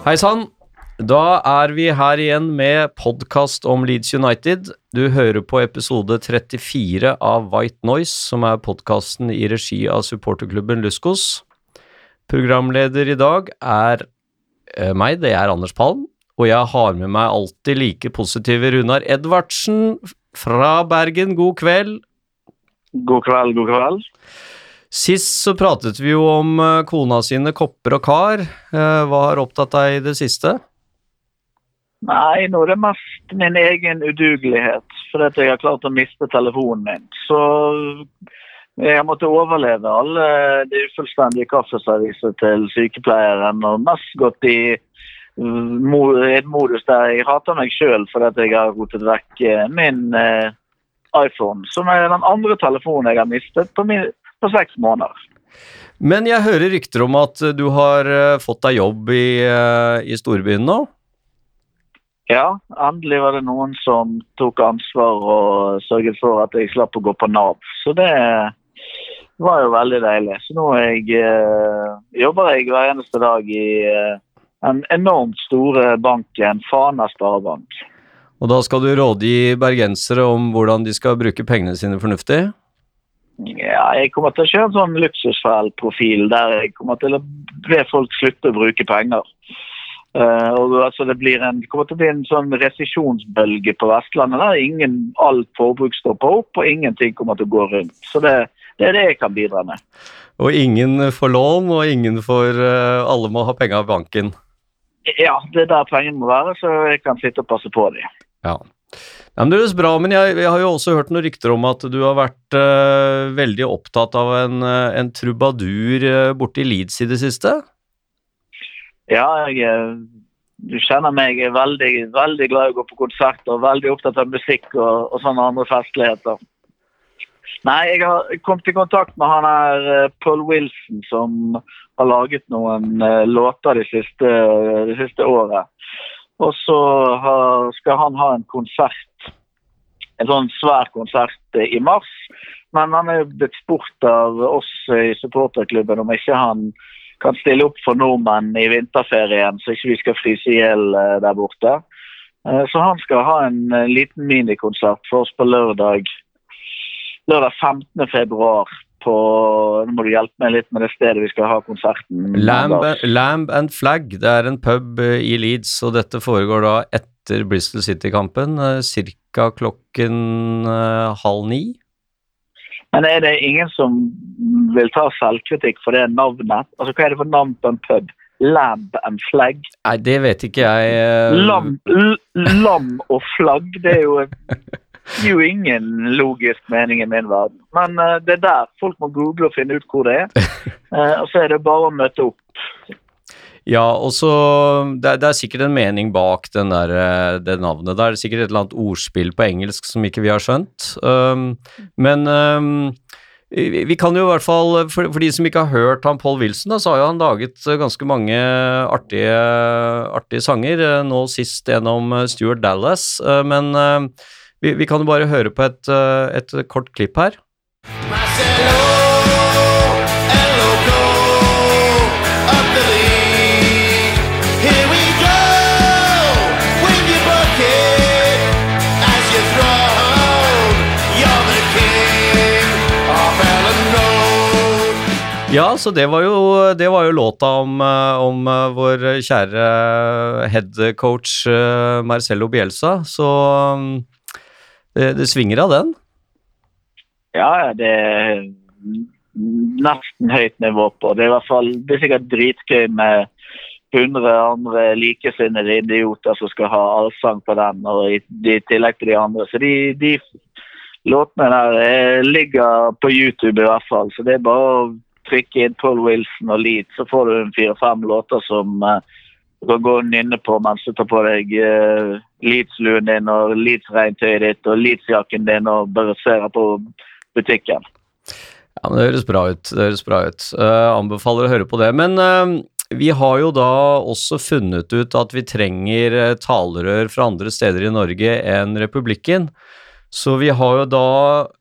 Hei sann! Da er vi her igjen med podkast om Leeds United. Du hører på episode 34 av White Noise, som er podkasten i regi av supporterklubben Luskos. Programleder i dag er eh, meg, det er Anders Palm. Og jeg har med meg alltid like positive Runar Edvardsen fra Bergen. God kveld. God kveld, god kveld. Sist så pratet vi jo om eh, kona sine kopper og kar. Eh, Hva har opptatt deg i det siste? Nei, nå er det mest min egen udugelighet, fordi jeg har klart å miste telefonen min. Så jeg har måttet overleve alle de ufullstendige kaffeservisene til sykepleieren, og mest gått i et modus der jeg hater meg sjøl fordi jeg har rotet vekk eh, min iPhone, som er den andre telefonen jeg har mistet på, min, på seks måneder. Men jeg hører rykter om at du har eh, fått deg jobb i, eh, i storbyen nå? Ja, endelig var det noen som tok ansvar og sørget for at jeg slapp å gå på Nav. Så det var jo veldig deilig. Så nå jeg, eh, jobber jeg hver eneste dag i eh, en enormt store banken, Fana Sparebank. Og da skal du rådgi bergensere om hvordan de skal bruke pengene sine fornuftig? Ja, jeg kommer til å kjøre en sånn luksusfellprofil der jeg kommer til å be folk slutte å bruke penger. Uh, og altså det, blir en, det kommer til å bli en sånn resesjonsbølge på Vestlandet der ingen alt forbruk stopper opp og ingenting kommer til å gå rundt. Så det, det er det jeg kan bidra med. Og ingen får lån, og ingen får uh, Alle må ha penger i banken. Ja, det er der pengene må være, så jeg kan sitte og passe på dem. Ja. Ja men det høres bra, men jeg, jeg har jo også hørt noen rykter om at du har vært uh, veldig opptatt av en, eh, en trubadur uh, borte i Leeds i det siste? Ja, jeg, du kjenner meg, jeg er veldig, veldig glad i å gå på konsert og veldig opptatt av musikk og, og sånne andre festligheter. Nei, jeg har kommet i kontakt med han her Paul Wilson som har laget noen låter det siste, det siste året. Og så skal han ha en konsert, en sånn svær konsert i mars. Men han er blitt spurt av oss i supporterklubben om ikke han kan stille opp for nordmenn i vinterferien, så ikke vi skal fryse i hjel eh, der borte. Eh, Så han skal ha en eh, liten minikonsert for oss på lørdag. Lørdag 15. februar på Nå må du hjelpe meg litt med det stedet vi skal ha konserten. Lamb, Lamb and Flag, det er en pub eh, i Leeds, og dette foregår da etter Bristol City-kampen, eh, ca. klokken eh, halv ni. Men er det ingen som vil ta selvkritikk for det navnet? Altså, Hva er det for navn på en pub? Lamb and Flag? Nei, det vet ikke jeg. Lam, lam og flagg, det er jo, jo ingen logisk mening i min verden. Men uh, det er der folk må google og finne ut hvor det er. Uh, og så er det bare å møte opp. Ja, og så det, det er sikkert en mening bak den der, eh, det navnet. Det er sikkert et eller annet ordspill på engelsk som ikke vi har skjønt. Um, men um, vi, kan jo i hvert fall, for, for de som ikke har hørt han Paul Wilson, da, så har jo han laget ganske mange artige, artige sanger. Nå sist gjennom Stuart Dallas. Men vi, vi kan jo bare høre på et, eh, et kort klipp her. Marcelo. Ja, så det var jo, det var jo låta om, eh, om eh, vår kjære headcoach coach Marcello Bielsa, så mm, det, det svinger av den. Ja, det er nesten høyt nivå på. Det er i hvert fall, det er sikkert dritgøy med 100 andre likesinnede idioter som skal ha allsang på den, og i, i tillegg til de andre. Så de, de låtene der eh, ligger på YouTube i hvert fall, så det er bare å trykke inn Paul Wilson og Leed, så får du en fire-fem låter som eh, du kan gå nynne på mens du tar på deg uh, Leeds-luen din og Leeds-regntøyet ditt og Leeds-jakken din og bare ser på butikken. Ja, men Det høres bra ut. det høres bra ut. Uh, anbefaler å høre på det. Men uh, vi har jo da også funnet ut at vi trenger eh, talerør fra andre steder i Norge enn republikken. Så vi har jo da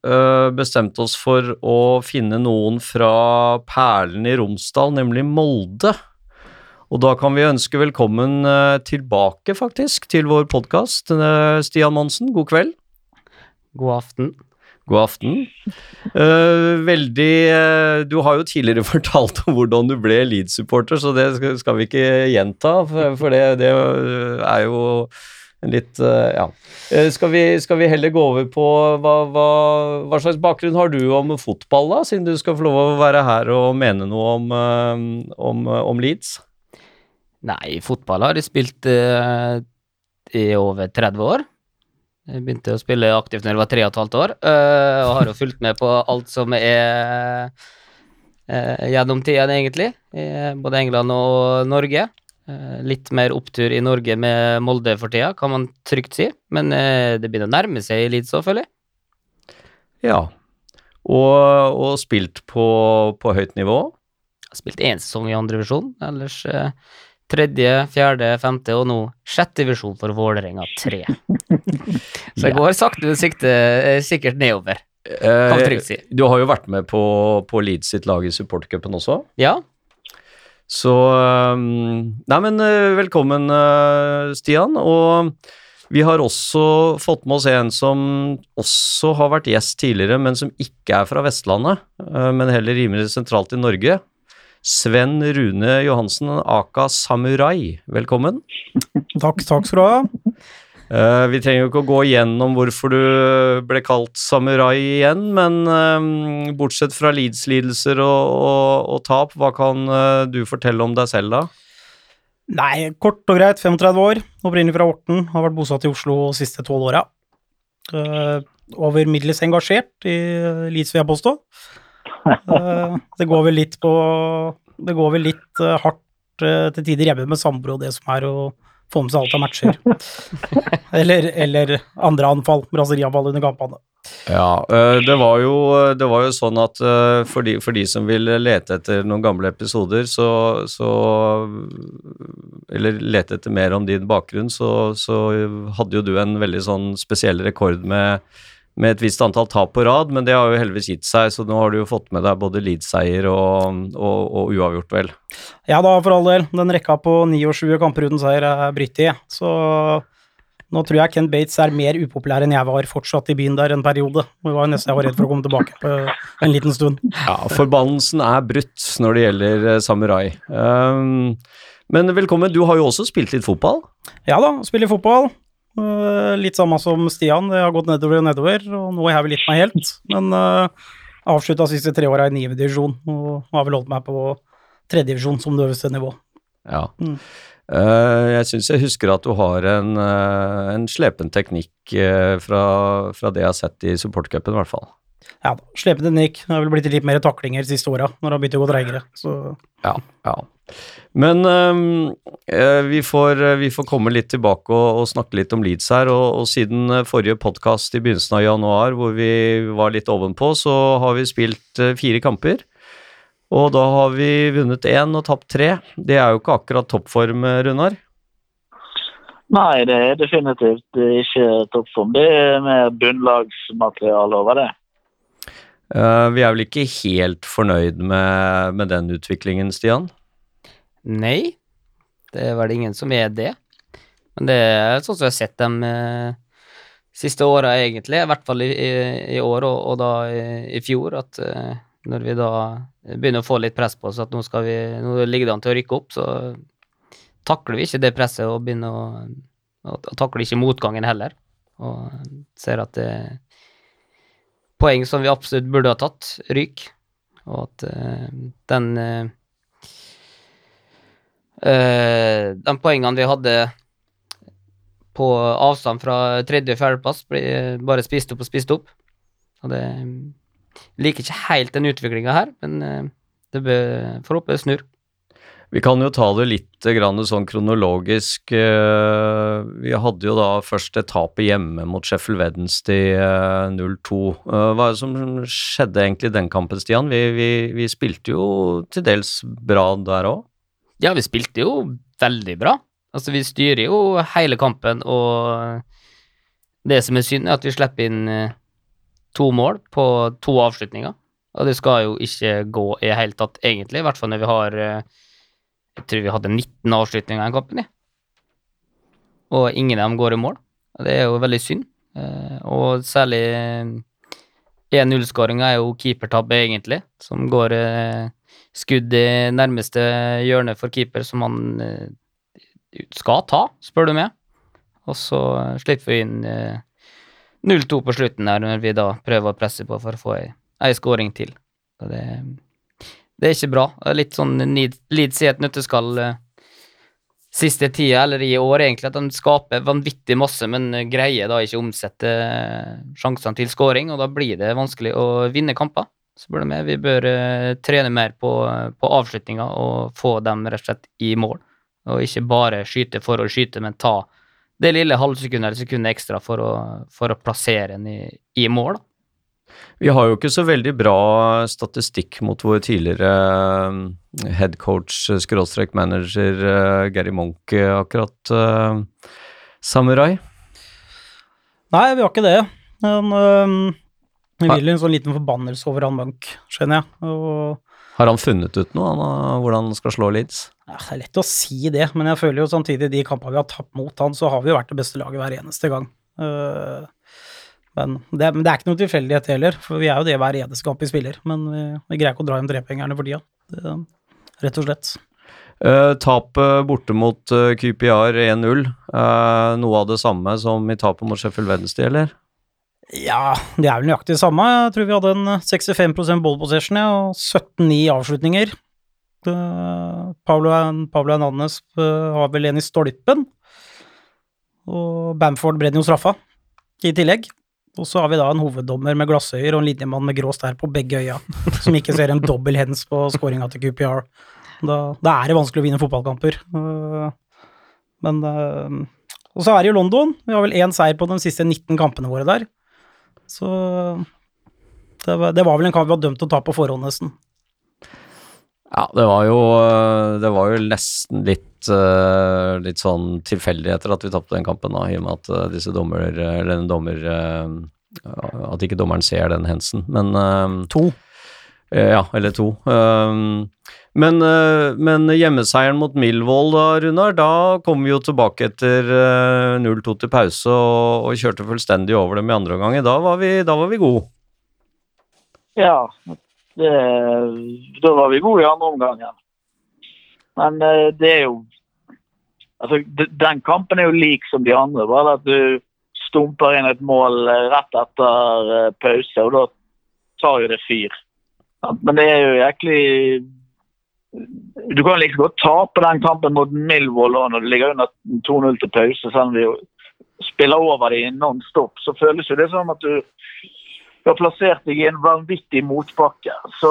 eh, bestemt oss for å finne noen fra perlen i Romsdal, nemlig Molde. Og da kan vi ønske velkommen eh, tilbake, faktisk, til vår podkast. Stian Monsen, god kveld. God aften. God aften. Uh, veldig uh, Du har jo tidligere fortalt om hvordan du ble Leeds-supporter, så det skal, vi ikke gjenta, for, for det, det er jo en litt uh, Ja. Eh, skal, vi, skal vi heller gå over på hva, hva, hva slags bakgrunn har du om fotball, da, siden du skal få lov å være her og mene noe om, eh, om, om Leeds? Nei, fotball har jeg spilt uh, i over 30 år. Jeg begynte å spille aktivt når jeg var tre og et halvt år, uh, og har jo fulgt med på alt som er uh, gjennom tiden, egentlig. I både England og Norge. Litt mer opptur i Norge med Molde for tida, kan man trygt si. Men det begynner å nærme seg litt, jeg. Ja. Og, og spilt på, på høyt nivå? Jeg har spilt én sesong i andre divisjon, ellers eh, tredje, fjerde, femte og nå sjette divisjon for Vålerenga 3. Så jeg går sakte, sikte, eh, sikkert nedover. Kan vi trygt si. Eh, du har jo vært med på, på Leeds sitt lag i supportercupen også. Ja, Så um, Nei, men uh, velkommen, Stian. Og vi har også fått med oss en som også har vært gjest tidligere, men som ikke er fra Vestlandet, men heller rimelig sentralt i Norge. Sven Rune Johansen, aka Samurai. Velkommen. Takk, takk skal du ha. Uh, vi trenger jo ikke å gå igjennom hvorfor du ble kalt samurai igjen, men eh, bortsett fra lidslidelser og, og, og tap, hva kan uh, du fortelle om deg selv da? Nei, kort og greit, 35 år, opprinnelig fra Horten, har vært bosatt i Oslo de siste tolv åra. Uh, over middels engasjert i Leeds, vil jeg påstå. Eh, det går vel litt på Det går vel litt eh, hardt eh, til tider hjemme med samboer og det som er å få med seg alt av matcher. eller, eller andre anfall, raserianfall under kampene. Ja, eh, det var jo, det var jo sånn at for de, for de som vil lete etter noen gamle episoder, så, så Eller lete etter mer om din bakgrunn, så, så hadde jo du en veldig sånn spesiell rekord med, med et visst antall tap på rad, men det har jo heldigvis gitt seg, så nå har du jo fått med deg både Leeds-seier og, og, og uavgjort, vel. Ja da, for all del. Den rekka på 29 kamper uten seier er brytt i, så nå tror jeg Ken Bates er mer upopulær enn jeg var fortsatt i byen der en periode. Det var nesten jeg var redd for å komme tilbake på en liten stund. Ja, forbannelsen er brutt når det gjelder eh, samurai. Um, men velkommen, du har jo også spilt litt fotball. Ja da, spiller fotball. Eh, litt samme som Stian, det har gått nedover og nedover, og nå har jeg vel gitt meg helt. Men uh, avslutta siste tre åra i niende divisjon, og har vel holdt meg på tredjedivisjon som det øverste nivå. Ja. Mm. Uh, jeg syns jeg husker at du har en, uh, en slepen teknikk uh, fra, fra det jeg har sett i supportcupen, i hvert fall. Ja da, slepende Nick. Det har vel blitt litt mer taklinger de siste åra, når det har begynt å gå treigere. Så Ja, ja. Men eh, vi, får, vi får komme litt tilbake og, og snakke litt om Leeds her. Og, og siden eh, forrige podkast i begynnelsen av januar, hvor vi var litt ovenpå, så har vi spilt eh, fire kamper. Og da har vi vunnet én og tapt tre. Det er jo ikke akkurat toppform, eh, Runar. Nei, det er definitivt ikke toppform. Det er mer bunnlagsmateriale over det. Eh, vi er vel ikke helt fornøyd med, med den utviklingen, Stian? Nei, det er vel ingen som er det. Men det er sånn som jeg har sett dem eh, siste åra, egentlig. I hvert fall i, i, år og, og da i, i fjor. At eh, når vi da begynner å få litt press på oss at nå, skal vi, nå ligger det an til å rykke opp, så takler vi ikke det presset og begynner å å, og takler ikke motgangen heller. Og ser at det poeng som vi absolutt burde ha tatt, ryk. Og at uh, den uh, De poengene vi hadde på avstand fra tredje- og fjerdeplass, blir bare spist opp og spist opp. Og det liker ikke helt den utviklinga her, men Det bør, får håpe. Vi kan jo ta det litt grann sånn kronologisk. eh, Vi hadde jo da først et hjemme mot Sheffield Wednesday eh, 0-2. Eh, Hva er det som skjedde egentlig i den kampen, Stian? Vi, vi, vi spilte jo til dels bra der òg. Ja, vi spilte jo veldig bra. Altså, vi styrer jo hele kampen, og det som er synd, er at vi slipper inn eh, to mål på to avslutninger. Og det skal jo ikke gå i det hele tatt, egentlig, i hvert fall når vi har eh, Jeg tror vi hadde 19 avslutninger i kampen, jeg. Og ingen av dem går i mål. Det er jo veldig synd. Eh, Og særlig 1-0-skåringa er jo keepertabbe, egentlig, som går eh, skudd i nærmeste hjørne for keeper, som han eh, skal ta, spør du meg. Og så slipper vi inn eh, 0-2 på slutten her, når vi da prøver å presse på for å få ei, ei skåring til. Så det, det er ikke bra. Litt sånn Leeds i et nøtteskall eh, siste tida, eller i år egentlig, at de skaper vanvittig masse, men greier da ikke å omsette eh, sjansene til skåring, og da blir det vanskelig å vinne kamper. Så du meg, vi bør eh, trene mer på, på avslutninga og få dem rett og slett i mål, og ikke bare skyte for å skyte, men ta det lille halvsekundet eller sekundet ekstra for å, for å plassere en i, i mål. da. Vi har jo ikke så veldig bra statistikk mot vår tidligere eh, headcoach, skråstrek manager eh, Gary Monk, eh, akkurat. eh, Samurai. Nei, vi har ikke det. Men vi vil en sånn liten forbannelse over han Munch, skjønner jeg. Og Har han funnet ut noe, han, eh, hvordan han skal slå Leeds? ja, det er lett å si det, men jeg føler jo samtidig de kampene vi har tapt mot han, så har vi jo vært det beste laget hver eneste gang. Øh, men det, men det er ikke noe tilfeldighet heller, for vi er jo det hver eneste kamp vi spiller. Men vi, vi greier ikke å dra hjem trepengerne for tida. Det- Rett og slett. Uh, Tapet borte mot uh, QPR 1-0. uh, noe av det samme som i tapet mot Sheffield Wednesday, eller? Ja, det er vel nøyaktig det samme. Jeg tror vi hadde en 65 ball possession ja, og 17-9 avslutninger. Uh, Pablo, Pablo Hernandez eh, har vel en i stolpen. Og Bamford brenner jo straffa i tillegg. Og så har vi da en hoveddommer med glassøyer og en linjemann med grå stær på begge øya, som ikke ser en dobbel hens på scoringa til QPR. Da, da er det vanskelig å vinne fotballkamper. Uh, men uh, Og så er det jo London. Vi har vel én seier på de siste 19 kampene våre der. Så det var, det var vel en kamp vi var dømt til å ta på forhånd, nesten. Ja, det var jo, eh, det var jo nesten litt, eh, litt sånn tilfeldigheter at vi tapte den kampen, da, i og med at eh, disse dommer, eller den dommer At ikke dommeren ser den hensen, men To. Ja, eller to. Men, men hjemmeseieren mot Milvold da, Runar, da kom vi jo tilbake etter eh, 0-2 til pause og, og kjørte fullstendig over dem i andre omgang. Da var vi, da var vi gode. Ja, det, da var vi gode i andre omgang. Ja. Men eh, det er jo altså, Den kampen er jo lik som de andre, bare at du stumper inn et mål eh, rett etter eh, pause, og da tar jo det fyr. Men det er jo jæklig Du kan liksom godt tape den kampen mot Milvold òg når du ligger under 2-0 til pause, selv om vi spiller over dem non stop. Så føles jo det som at du du har plassert deg i en vanvittig motbakke. Så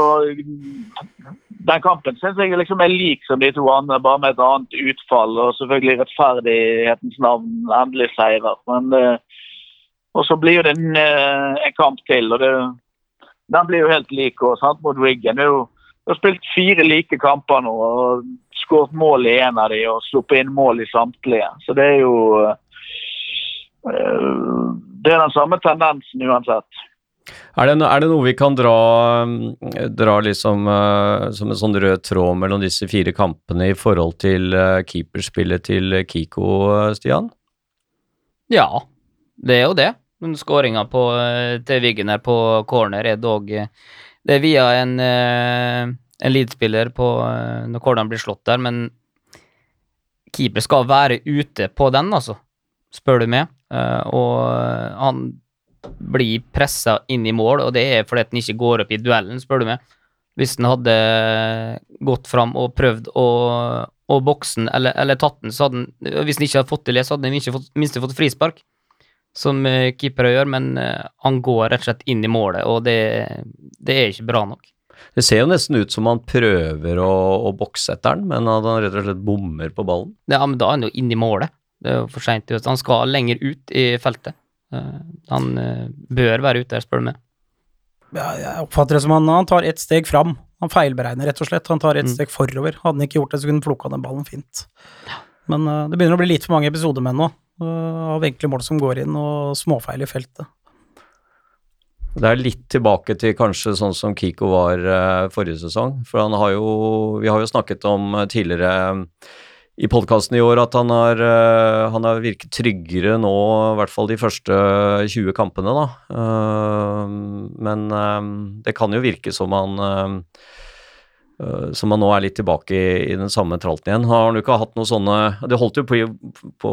den kampen syns jeg liksom er lik som de to andre, bare med et annet utfall. Og selvfølgelig rettferdighetens navn endelig seirer. Men eh, Og så blir det en, eh, en kamp til, og det, den blir jo helt lik også, sant, mot Wiggen. Vi har spilt fire like kamper nå og skåret mål i en av de og sluppet inn mål i samtlige. Så det er jo eh, Det er den samme tendensen uansett. Er det, er det noe vi kan dra, mm, dra liksom uh, som en sånn rød tråd mellom disse fire kampene i forhold til uh, keeperspillet til Kiko, uh, Stian? Ja, det er jo det. Men skåringa til Wiggen her på corner er dog Det er via en, en lead-spiller på når corneren blir slått der, men keeper skal være ute på den, altså, spør du meg. Og han blir pressa inn i mål, og det er fordi at han ikke går opp i duellen, spør du meg. Hvis han hadde gått fram og prøvd å, å bokse den, eller, eller tatt den, så hadde han Hvis han ikke hadde fått til det, så hadde han ikke fått, minst fått frispark, som eh, keepere gjør, men eh, han går rett og slett inn i målet, og det, det er ikke bra nok. Det ser jo nesten ut som han prøver å, å bokse etter den, men at han rett og slett bommer på ballen. Ja, men da er han jo inne i målet. Det er jo for seint. Han skal lenger ut i feltet. Eh, han eh, bør være ute der, spør du meg. Ja, jeg oppfatter det som han, han tar ett steg fram. Han feilberegner, rett og slett. Han tar ett Mm. steg forover. Hadde han ikke gjort det, så kunne han plukka den ballen fint. Men uh, det begynner å bli litt for mange episoder med nå, uh, av enkle mål som går inn, og småfeil i feltet. Det er litt tilbake til kanskje sånn som Kiko var uh, forrige sesong. For han har jo Vi har jo snakket om tidligere i podkasten i år at han har, eh, han har virket tryggere nå, i hvert fall de første 20 kampene, da. Eh, men eh, det kan jo virke som han som han nå er litt tilbake i, den samme tralten igjen. Har han jo ikke hatt noe sånne Det holdt jo på, på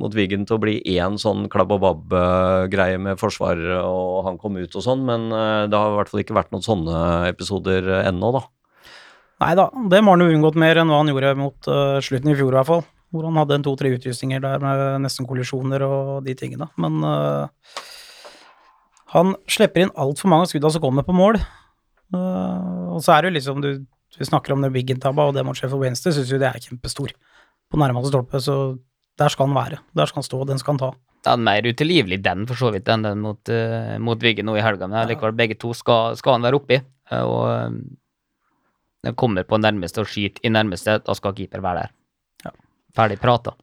mot Wiggen til å bli én sånn klabb og babb-greie med forsvaret, og han kom ut og sånn, men det har i hvert fall ikke vært noen sånne episoder ennå, da. Nei da, det må han jo unngått mer enn hva han gjorde mot uh, slutten i fjor, i hvert fall. Hvor han hadde en to-tre utrustninger der med nesten kollisjoner og de tingene. Men uh, han slipper inn altfor mange av skuddene som kommer på mål. Uh, og så er det jo liksom du, du snakker om det Wiggen-tabba, og det mot Sheffield Wednesday syns jo det er kjempestor. På nærmeste stolpe, så der skal han være. Der skal han stå, den skal han ta. Det er mer utilgivelig den, for så vidt, enn den mot, uh, mot Viggen nå i helga. Men likevel, begge to skal, skal han være oppi. og den kommer på nærmeste og skyter i nærmeste, da skal keeper være der. Ja. Ferdig prata.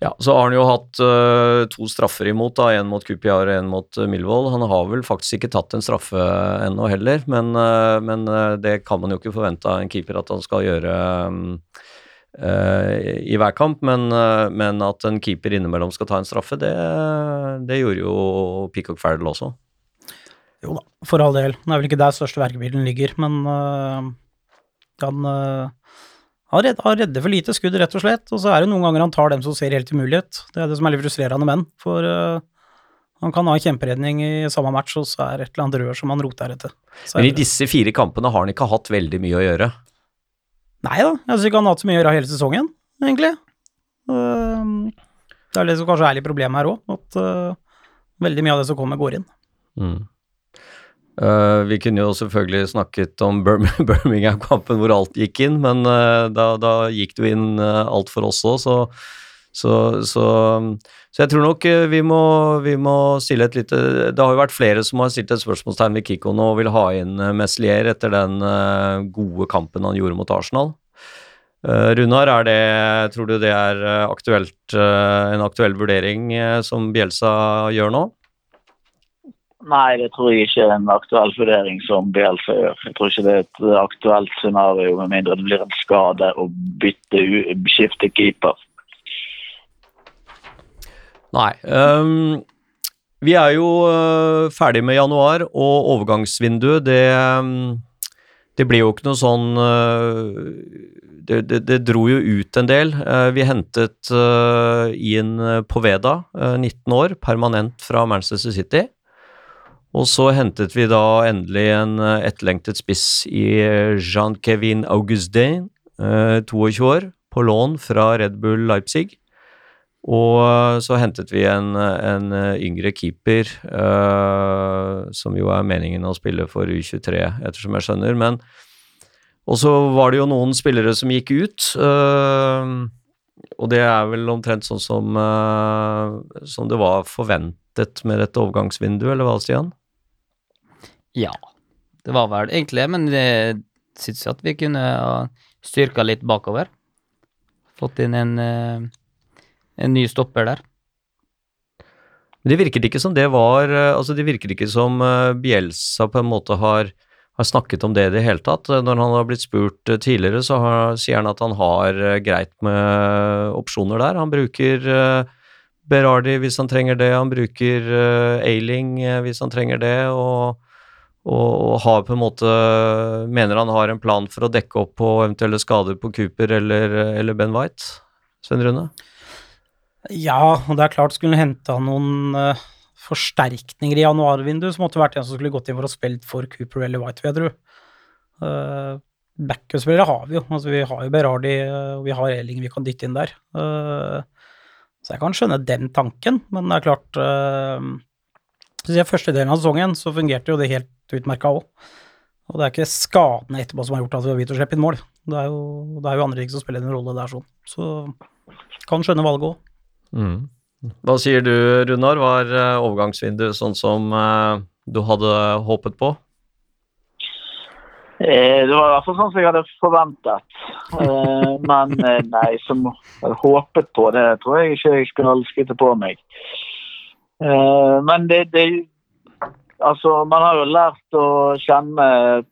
Ja, så har han jo hatt uh, to straffer imot, da, en mot Kupiar og en mot uh, Milvold. Han har vel faktisk ikke tatt en straffe ennå heller, men, uh, men eh, det kan man jo ikke forvente av en keeper at han skal gjøre um, eh, i hver kamp, men, eh, men at en keeper innimellom skal ta en straffe, det, det gjorde jo Peacock Farrell også. Jo da, for all del. Det er vel ikke der største verkebilen ligger, men han øh, han redder, han redder for lite skudd, rett og slett. Og så er det noen ganger han tar dem som ser helt umulighet. Det er det som er litt frustrerende med han. For uh, han kan ha en kjemperedning i samme match, og så er det et eller annet rør som han roter etter. Så er Men i disse fire kampene har han ikke hatt veldig mye å gjøre. Nei da, jeg syns ikke han har hatt så mye å gjøre hele sesongen, egentlig. Uh, det er det som kanskje er litt problemet her òg, at uh, veldig mye av det som kommer, går inn. Mm. Eh, vi kunne jo selvfølgelig snakket om Birmingham-kampen hvor alt gikk inn, men uh, da, da gikk det jo inn uh, alt for oss òg, så, så, så, så jeg tror nok vi må, vi må stille et lite Det har jo vært flere som har stilt et spørsmålstegn ved Kikko nå og vil ha inn uh, Meslier etter den gode kampen han gjorde mot Arsenal. Runar, det, tror du det er aktuelt, en aktuell vurdering som Bjelsa gjør nå? Nei, det tror jeg ikke er en aktuell vurdering som Bielsa gjør. Jeg tror ikke det er et aktuelt scenario, med mindre det blir en skade å bytte skifte keeper. Nei. Um, vi er jo uh, ferdig med januar, og overgangsvinduet, det, det blir jo ikke noe sånn uh, det, det, det dro jo ut en del. Uh, vi hentet inn Poveda, øh, 19 år, permanent fra Manchester City. Og så hentet vi da endelig en øh, etterlengtet spiss i øh, Jean-Kevin Augustin, øh, 22 år, på lån fra Red Bull Leipzig. Og så hentet vi en, en yngre keeper, uh, som jo er meningen å spille for U23, ettersom jeg skjønner. Men Og så var det jo noen spillere som gikk ut, Uh, og det er vel omtrent sånn som, uh, som det var forventet med dette overgangsvinduet, eller hva, Stian? Ja, det var vel egentlig det, men jeg at vi kunne ha styrka litt bakover. Fått inn en, eh, en ny stopper der. Det virket ikke som det var øh, Altså, det virket ikke som Bjelsa Bielsa på en måte har har snakket om det i det hele tatt. Når han har blitt spurt eh, tidligere, så har, sier han at han har eh, greit med opsjoner der. Han bruker eh, Berardi hvis han trenger det, han bruker eh, Ailing eh, hvis han trenger det, og, og, har på en måte Mener han har en plan for å dekke opp på eventuelle skader på Cooper eller, eller Ben White? Svein Rune? Ja, og det er klart, skulle han hente noen uh, forsterkninger i januarvinduet, så måtte det vært en som skulle gått inn for å spille for Cooper eller White, vil jeg tro. Uh, Backup-spillere har vi jo. Altså, vi har jo Berardi og og vi har Elling vi kan dytte inn der. Uh, så jeg kan skjønne den tanken, men det er klart I første delen av sesongen så fungerte jo det helt utmerka òg. Og det er ikke skadene etterpå som har gjort at vi har begynt å slippe inn mål. Det er jo, det er jo andre ting som spiller en rolle der sånn. Så kan skjønne valget òg. Mm. Hva sier du, Runar? Var eh, overgangsvinduet sånn som eh, du hadde håpet på? Eh, Det var i hvert fall sånn som jeg hadde forventet. Eh, Men eh, nei, som jeg hadde håpet på, det tror jeg ikke jeg skulle skryte på meg. Eh, Men det, det Altså, man har jo lært å kjenne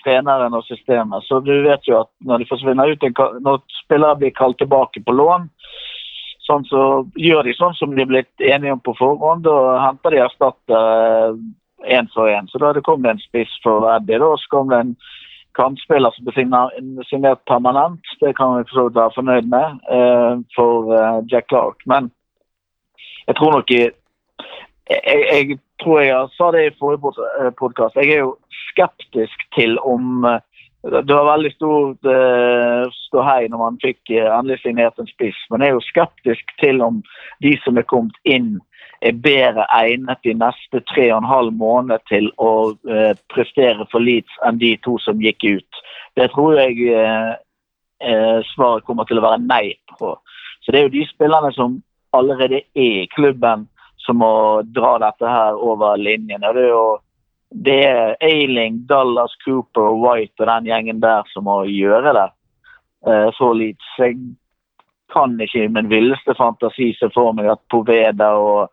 treneren og systemet, så du vet jo at når de forsvinner ut, når spillere blir kalt tilbake på lån, sånn så gjør de sånn som de er blitt enige om på forhånd, Da henter de erstatter én for én. Så da det kom det en spiss for Eddie, da, så kom det en kantspiller som ble signert permanent. Det kan vi for så vidt være fornøyd med eh, for eh, Jack Clark. Men jeg tror nok i jeg, jeg tror jeg sa det i forrige podkast. Jeg er jo skeptisk til om eh, Det var veldig stort uh, ståhei når man fikk eh, endelig signert en spiss, men jeg er jo skeptisk til om de som er kommet inn, er bedre egnet de neste tre og en halv måned til å eh, prestere for Leeds enn de to som gikk ut. Det tror jeg eh, eh, svaret kommer til å være nei på. Så det er jo de spillerne som allerede er i klubben som må dra dette her over linjen. Og det er jo det er Ailing, Dallas, Cooper og White og den gjengen der som må gjøre det Så litt. Jeg kan ikke i min villeste fantasi se for meg at Poveda og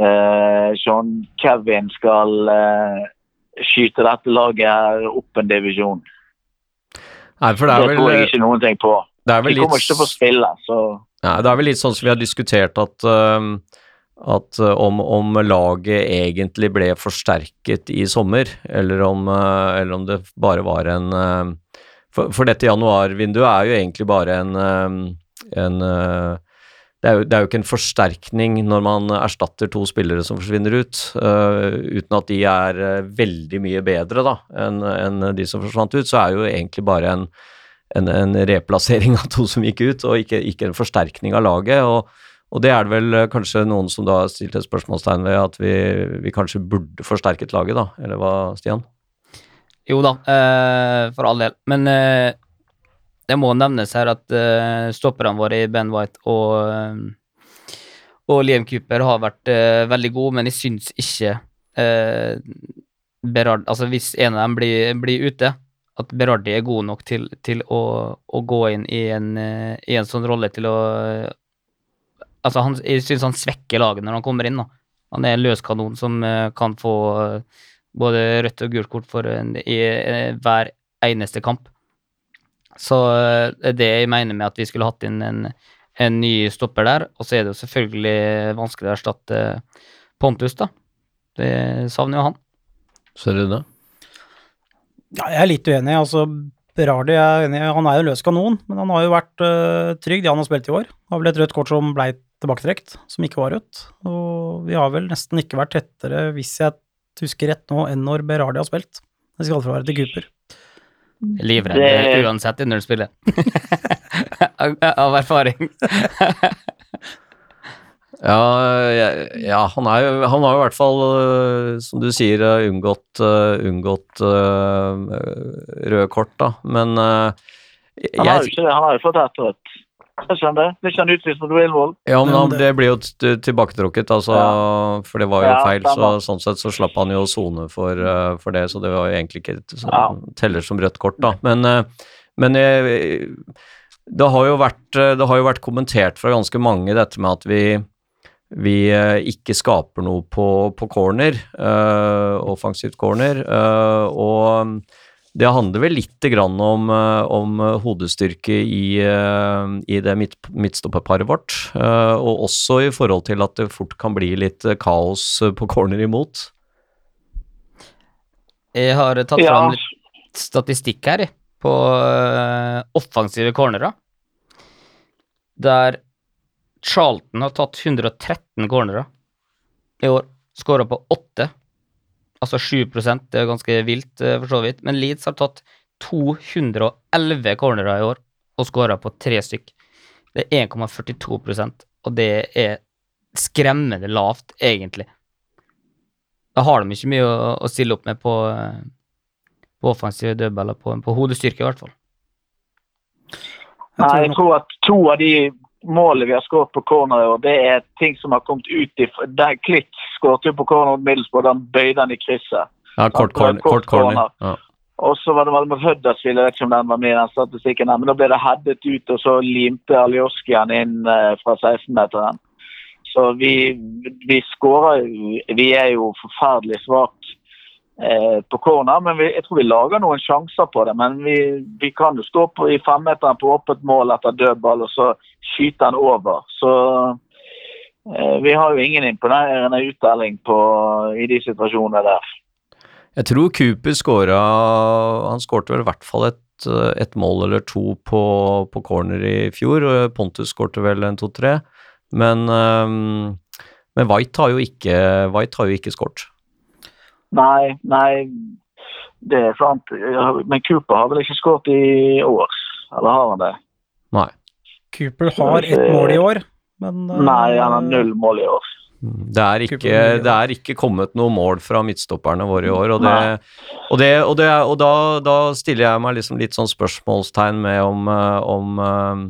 eh, Sean Kevin skal eh, skyte dette laget her opp en divisjon. Nei, for det Det, er vel, tror jeg ikke noen ting på. det er vel De kommer ikke til å få spille, så Nei, det er vel litt sånn som vi har diskutert at, øhm, at øh, om, om laget egentlig ble forsterket i sommer, eller om, øh, eller om det bare var en øh, for, for dette januarvinduet er jo egentlig bare en, en det er, jo, det er jo ikke en forsterkning når man erstatter to spillere som forsvinner ut, uten at de er veldig mye bedre da, enn en de som forsvant ut, så er jo egentlig bare en, en replassering av to som gikk ut, og ikke, ikke en forsterkning av laget. og og det er det vel eh, kanskje noen som da stilte et spørsmålstegn ved at vi, vi kanskje burde forsterket laget, da, eller hva, Stian? Jo da, eh, for all del. Men eh, det må nevnes her at eh, stopperne våre i Ben White og, eh, og Liam Cooper har vært eh, veldig gode, men jeg syns ikke Berard Altså hvis en av dem blir, blir ute, at Berardi er god nok til, til å, å gå inn i en, i en sånn rolle til å Altså, han, jeg syns han svekker laget når han kommer inn, da. Han er en løskanon som eh, kan få eh, både rødt og gult kort for en, i eh, hver eneste kamp. Så det er det jeg mener med at vi skulle hatt inn en, en ny stopper der. Og så er det jo selvfølgelig vanskelig å erstatte Pontus, da. Det savner jo han. Ser du det? Ja, jeg er litt uenig. altså Berardi er enig, han er jo løs kanon, men han har jo vært uh, trygg, de han har spilt i år. Har vel et rødt kort som blei tilbaketrukket, som ikke var rødt. Og vi har vel nesten ikke vært tettere, hvis jeg husker rett nå, enn når Berardi har spilt. Det skal være til Cooper. Livredd Det- uansett når du spiller. Av av erfaring. Ja, ja han, er jo, han har jo i hvert fall, øh, som du sier, øh, unngått, øh, unngått uh, røde kort, da. Men øh, han har jo ikke det. Han har jo fått ett rødt. Jeg skjønner det. Blir ikke han utvist mot Willvold? ja, men han, det- blir jo tilbaketrukket, altså, for det var jo Ja, feil. Så sånn sett så slapp han jo sone for, uh, for det, så det var jo egentlig ikke så, Ja. teller som rødt kort, da. Men, men jeg, det, har jo vært, det har jo vært kommentert fra ganske mange dette med at vi vi eh, ikke skaper noe på, på corner, eh, offensivt corner, eh, og det handler vel litt grann om, om hodestyrke i, eh, i det midt, midtstopperparet vårt, eh, og også i forhold til at det fort kan bli litt kaos på corner imot. Jeg har tatt Ja. fram litt statistikk her, på øh, offensive cornerer. Der Charlton har tatt 113 cornerer i år. Skåra på 8, altså 7% Det er ganske vilt, øh, for så vidt. Men Leeds har tatt 211 cornerer i år og skåra på tre stykk. Det er 1,42% og det er skremmende lavt, egentlig. Da har de ikke mye å, å stille opp med på, øh, på offensive dødballer, på, på hodestyrke i hvert fall. Jeg Nei, jeg tror at to av de målene vi har skåret på corner i år, det er ting som har kommet ut i der Klitt skåret jo på corner mot Middlesbrough, han bøyde han i krysset. Ja, kort, corner, kort kort corner. Ja. Og så var det vel mot Huddersfield, jeg vet ikke om den var med i den statistikken, men da ble det headet ut, og så limte Aljoskian inn eh, fra 16-meteren. Så vi, vi skårer Vi er jo forferdelig svake på corner, men vi, jeg tror vi lager noen sjanser på det. Men vi, vi kan jo stå på, i femmeteren på åpent mål etter dødball, og så skyte den over. Så eh, vi har jo ingen imponerende uttelling på, i de situasjonene der. Jeg tror Cooper skåra Han skårte vel i hvert fall et, et mål eller to på, på corner i fjor. Pontus skårte vel en to-tre. Men, øhm, men White har jo ikke White ikke skåret. Nei, nei, det er sant. Men Cooper har vel ikke skåret i år? Eller har han det? Nei. Cooper har ett mål i år, men eh, Nei, han har null mål i år. Det er, ikke, det er ikke kommet noe mål fra midtstopperne våre i år, og, det, og, det, og, det, og da, da stiller jeg meg liksom litt sånn spørsmålstegn med om, eh, om, eh,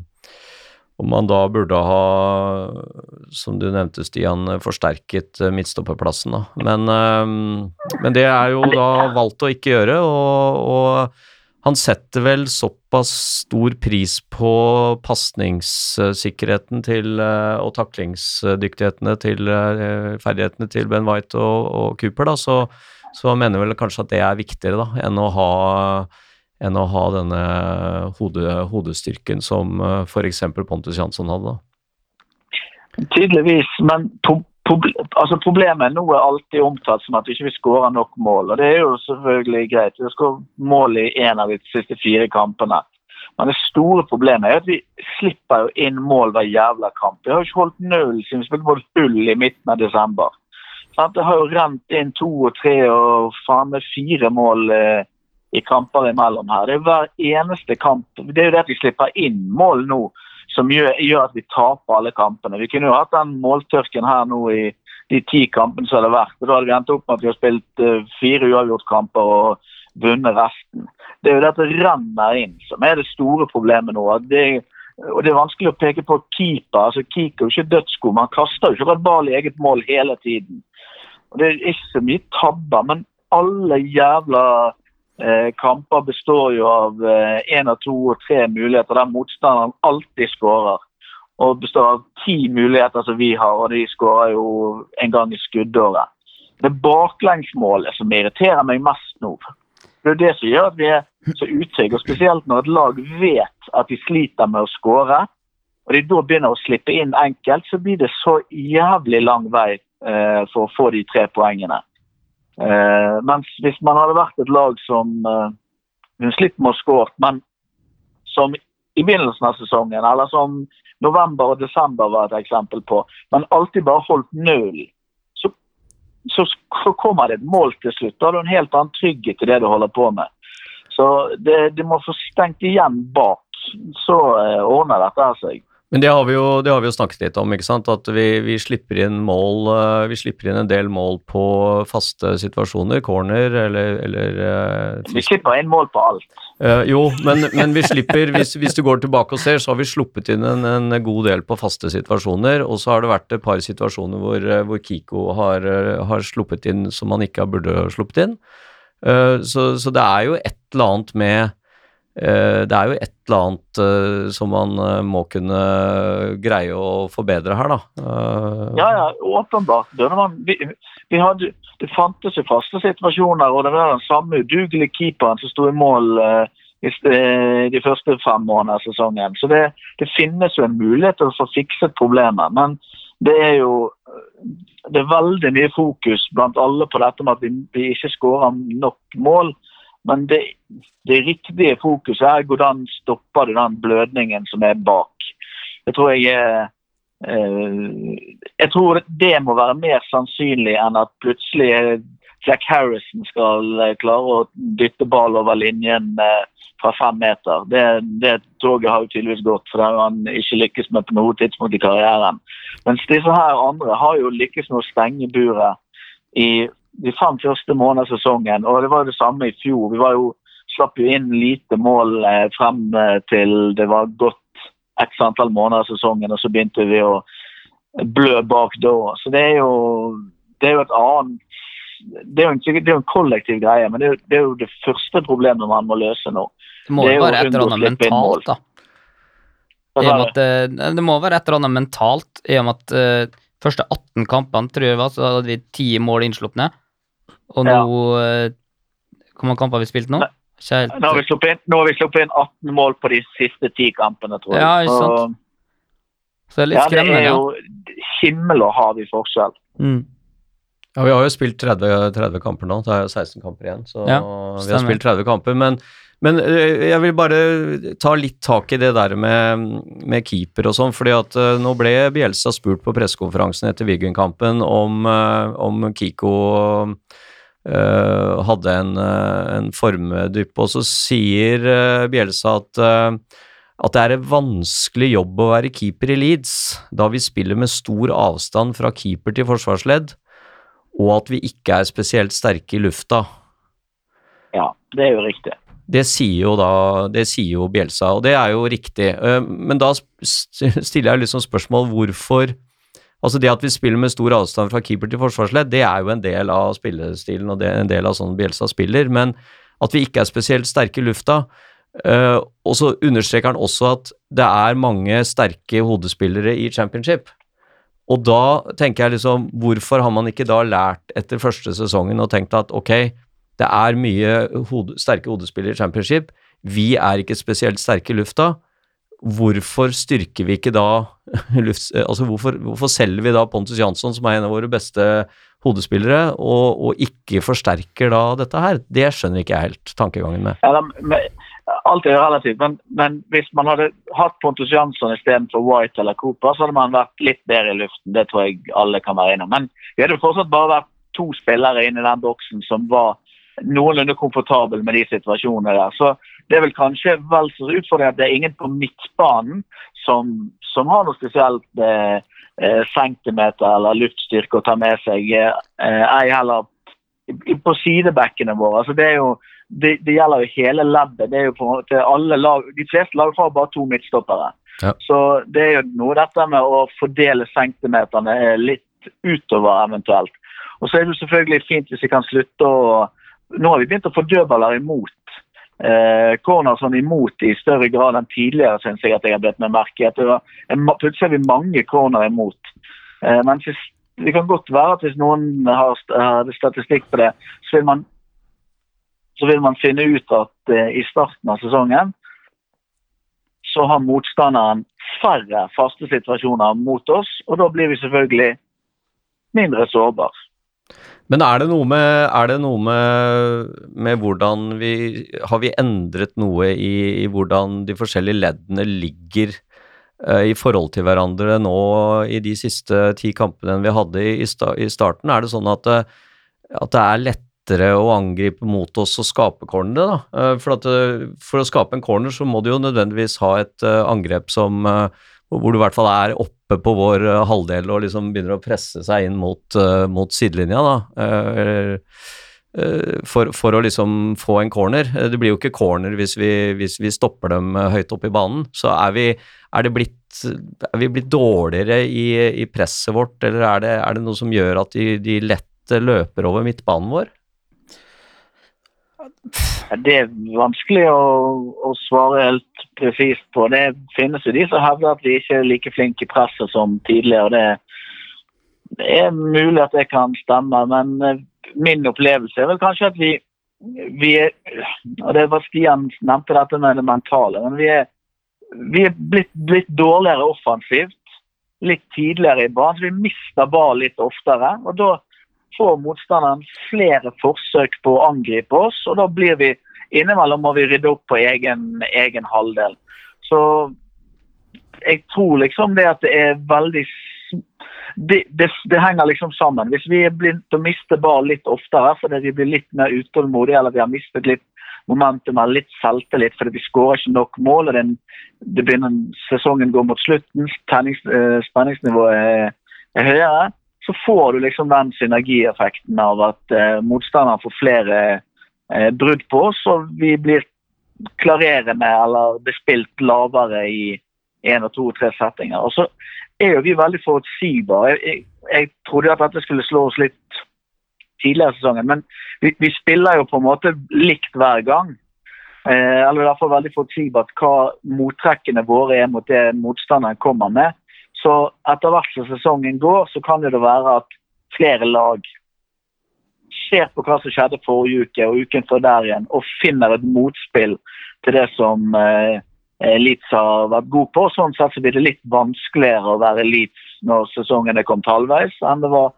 om man da burde ha, som du nevnte Stian, forsterket eh, midtstopperplassen. Da. Men, eh, men det er jo da valgt å ikke gjøre, og, og han setter vel såpass stor pris på pasningssikkerheten til eh, og taklingsdyktighetene til ferdighetene til Ben White og, og Cooper, da, så, så han mener vel kanskje at det er viktigere da, enn å ha, enn å ha denne hode, hodestyrken som uh, f.eks. Pontus Jansson hadde. Tydeligvis, men pro proble altså problemet nå er alltid omtalt som at vi ikke skårer nok mål. og Det er jo selvfølgelig greit. Vi har skåret mål i én av de siste fire kampene. Men det store problemet er at vi slipper jo inn mål hver jævla kamp. Vi har jo ikke holdt null siden vi spilte mot Hull i midten av desember. Det har jo rent inn to og tre og faen meg fire mål eh, i kamper imellom her. Det er hver eneste kamp. Det er jo det at vi slipper inn mål nå som gjør, gjør at vi taper alle kampene. Vi kunne jo hatt den måltørken her nå i de ti kampene som har vært. og Da hadde vi endt opp med at vi har spilt eh, fire uavgjortkamper og vunnet resten. Det er jo det at det renner inn som er det store problemet nå. det og Det er vanskelig å peke på keeper. altså Keeper er jo ikke dødsgod, Man kaster jo ikke bare ball i eget mål hele tiden. Og Det er ikke så mye tabber, men alle jævla kamper består jo av én av to og tre muligheter der motstanderen alltid skårer. Og består av ti muligheter som vi har, og de skårer jo en gang i skuddåret. Det baklengsmålet som irriterer meg mest nå. Det er det som gjør at vi er så utrygge, og spesielt når et lag vet at de sliter med å skåre, og de da begynner å slippe inn enkelt, så blir det så jævlig lang vei eh, for å få de tre poengene. Eh, mens hvis man hadde vært et lag som eh, slipper med å skåre, men som i begynnelsen av sesongen, eller som november og desember var et eksempel på, men alltid bare holdt null, så, så, så kommer det et mål til slutt. Da har du en helt annen trygghet i det du holder på med. Så det, du må få stengt igjen bak, så eh, ordner dette seg. Men det har vi jo, det har vi jo snakket litt om, ikke sant? at vi, vi, slipper mål, eh, vi slipper inn en del mål på faste situasjoner, corner eller, eller eh, Vi slipper inn mål på alt. Uh, jo, men, men vi slipper, hvis, hvis du går tilbake og ser, så har vi sluppet inn en, en god del på faste situasjoner, og så har det vært et par situasjoner hvor, hvor Kiko har, har sluppet inn som han ikke burde sluppet inn. Uh, så, så det er jo et eller annet med Det er jo et eller annet eh, som man eh, må kunne greie å forbedre her, da. Eh, Ja, ja, åpenbart. Man, vi, vi hadde, det fantes jo faste situasjoner, og det var den samme udugelige keeperen som sto i mål eh, i eh, de første fem månedene av sesongen. Så det, det finnes jo en mulighet til å få fikset problemet. Men det er jo det er veldig mye fokus blant alle på dette med at vi, vi ikke skårer nok mål. Men det, det riktige fokuset er hvordan stopper du den blødningen som er bak. Jeg tror jeg er eh, Jeg tror det må være mer sannsynlig enn at plutselig Jack Harrison skal eh, klare å dytte ball over linjen eh, fra fem meter. Det, det toget har jo tydeligvis gått, for det har han ikke lykkes med på noe tidspunkt i karrieren. Mens disse her andre har jo lykkes med å stenge buret i de fem første månedene av sesongen. Og det var det samme i fjor. Vi var jo slapp jo inn lite mål eh, frem eh, til det var gått x antall måneder av sesongen, og så begynte vi å blø bak da. Så det er jo, det er jo et annet det er en, det er jo en kollektiv greie, men det er, jo, det er jo det første problemet man må løse nå. Det må Det jo være et eller annet mentalt, da. At, eh, det må være et eller annet mentalt, i og med at uh, første 18 kampene, tror jeg var, så hadde vi 10 mål innslupne. Og nå eh, Hvor mange kamper har vi spilt nå? Nei, Nå har, vi sluppet inn, vi sluppet inn 18 mål på de siste ti kampene, tror jeg. Ja, ikke sant. Så det er litt Ja, det er jo himmel og hav i forskjell. Mm. Ja, vi har jo spilt 30, 30 kamper nå, det er jo 16 kamper igjen, så Ja, vi har spilt 30 kamper. Men, men jeg vil bare ta litt tak i det der med, med keeper og sånn, fordi at nå ble Bjelsa spurt på pressekonferansen etter Wiggen-kampen om, om Kiko hadde en, øh, en formdypp, og så sier øh, Bjelsa at at det er en vanskelig jobb å være keeper i Leeds, da vi spiller med stor avstand fra keeper til forsvarsledd, og at vi ikke er spesielt sterke i lufta. Ja, det er jo riktig. Det sier jo da Det sier jo Bjelsa, og det er jo riktig. Eh, Men da stiller jeg liksom spørsmål hvorfor Altså det at vi spiller med stor avstand fra keeper til forsvarsledd, det er jo en del av spillestilen, og det er en del av sånn Bjelsa spiller, men at vi ikke er spesielt sterke i lufta. Uh, og så understreker han også at det er mange sterke hodespillere i championship. Og da tenker jeg liksom, hvorfor har man ikke da lært etter første sesongen og tenkt at ok, det er mye hode, sterke hodespillere i championship, vi er ikke spesielt sterke i lufta, hvorfor styrker vi ikke da. Altså hvorfor, hvorfor selger vi da Pontus Jansson, som er en av våre beste hodespillere, og, og ikke forsterker da dette her? Det skjønner ikke jeg helt tankegangen med. Eller, men, alt er relativt, men, men hvis man hadde hatt Pontus Jansson istedenfor White eller Cooper, så hadde man vært litt bedre i luften. Det tror jeg alle kan være enig om. Men vi hadde fortsatt bare vært to spillere inne i den boksen som var noenlunde komfortable med de situasjonene der. Så det er vel kanskje vel så utfordrende at det er ingen på midtbanen som, som har noe spesielt eh, eh, centimeter eller luftstyrke å ta med seg. Eh, ei heller på sidebekkene våre. Altså det, jo, det, det gjelder jo hele leddet. Det er jo på en måte alle lag, De fleste lag har bare to midtstoppere. Ja. Så det er jo noe dette med å fordele centimeterne eh, litt utover eventuelt. Og så er det jo selvfølgelig fint hvis vi kan slutte å Nå har vi begynt å få dødballer imot. Eh, corner sånn imot i større grad enn tidligere, syns jeg at jeg har blitt med merke i. Plutselig er vi mange corner imot. Eh, men det kan godt være at hvis noen har statistikk på det, så vil man, så vil man finne ut at eh, i starten av sesongen så har motstanderen færre faste situasjoner mot oss, og da blir vi selvfølgelig mindre sårbare. Men er det noe med, det noe med, med hvordan vi Har vi endret noe i, i hvordan de forskjellige leddene ligger uh, i forhold til hverandre nå i de siste ti kampene vi hadde i, sta, i starten? Er det sånn at, det- at det er lettere å angripe mot oss og skape cornere, da? Eh, for, at, eh, for å skape en corner så må du jo nødvendigvis ha et eh, angrep som eh, hvor du i hvert fall er oppe på vår eh, halvdel og liksom begynner å presse seg inn mot, eh, mot sidelinja, da. Eh, for, for å liksom få en corner. Det blir jo ikke corner hvis vi, hvis vi stopper dem høyt oppe i banen. Så er vi, er det blitt, er vi blitt dårligere i, i presset vårt, eller er det, er det noe som gjør at de, de lett løper over midtbanen vår? Det er vanskelig å, å svare helt presist på. Det finnes jo de som hevder at vi ikke er like flinke i presset som tidligere. det, det er mulig at det kan stemme, men eh, min opplevelse er vel kanskje at vi, vi er og det var Stian nevnte dette med det mentale. men vi er, vi er blitt, blitt dårligere offensivt litt tidligere i banen. Vi mister ball litt oftere. og da får motstanderen flere forsøk på å angripe oss, og da blir vi innimellom må vi rydde opp på egen, egen halvdel. Så jeg tror liksom det at det er veldig det, det, det henger liksom sammen. Hvis vi er begynt å miste ball litt oftere fordi vi blir litt mer utålmodige, eller vi har mistet litt momentum eller litt selvtillit fordi vi skårer ikke nok mål, og den, det begynner, sesongen går mot slutten, eh, spenningsnivået er, er høyere, så får du liksom den synergieffekten av at eh, motstanderen får flere eh, brudd på oss, og vi blir klarerende eller bespilt lavere i én og to og tre settinger. Og så er jo vi veldig forutsigbare. Jeg, jeg, jeg trodde at dette skulle slå oss litt tidligere i sesongen, men vi, vi spiller jo på en måte likt hver gang. Eh, eller i hvert fall veldig forutsigbart hva mottrekkene våre er mot det motstanderen kommer med. Så etter hvert som sesongen går, så kan det være at flere lag ser på hva som skjedde forrige uke og uken før der igjen, og finner et motspill til det som eh, har vært god på. Sånn sett så blir det litt vanskeligere å være Leeds når sesongen er kommet halvveis, enn det var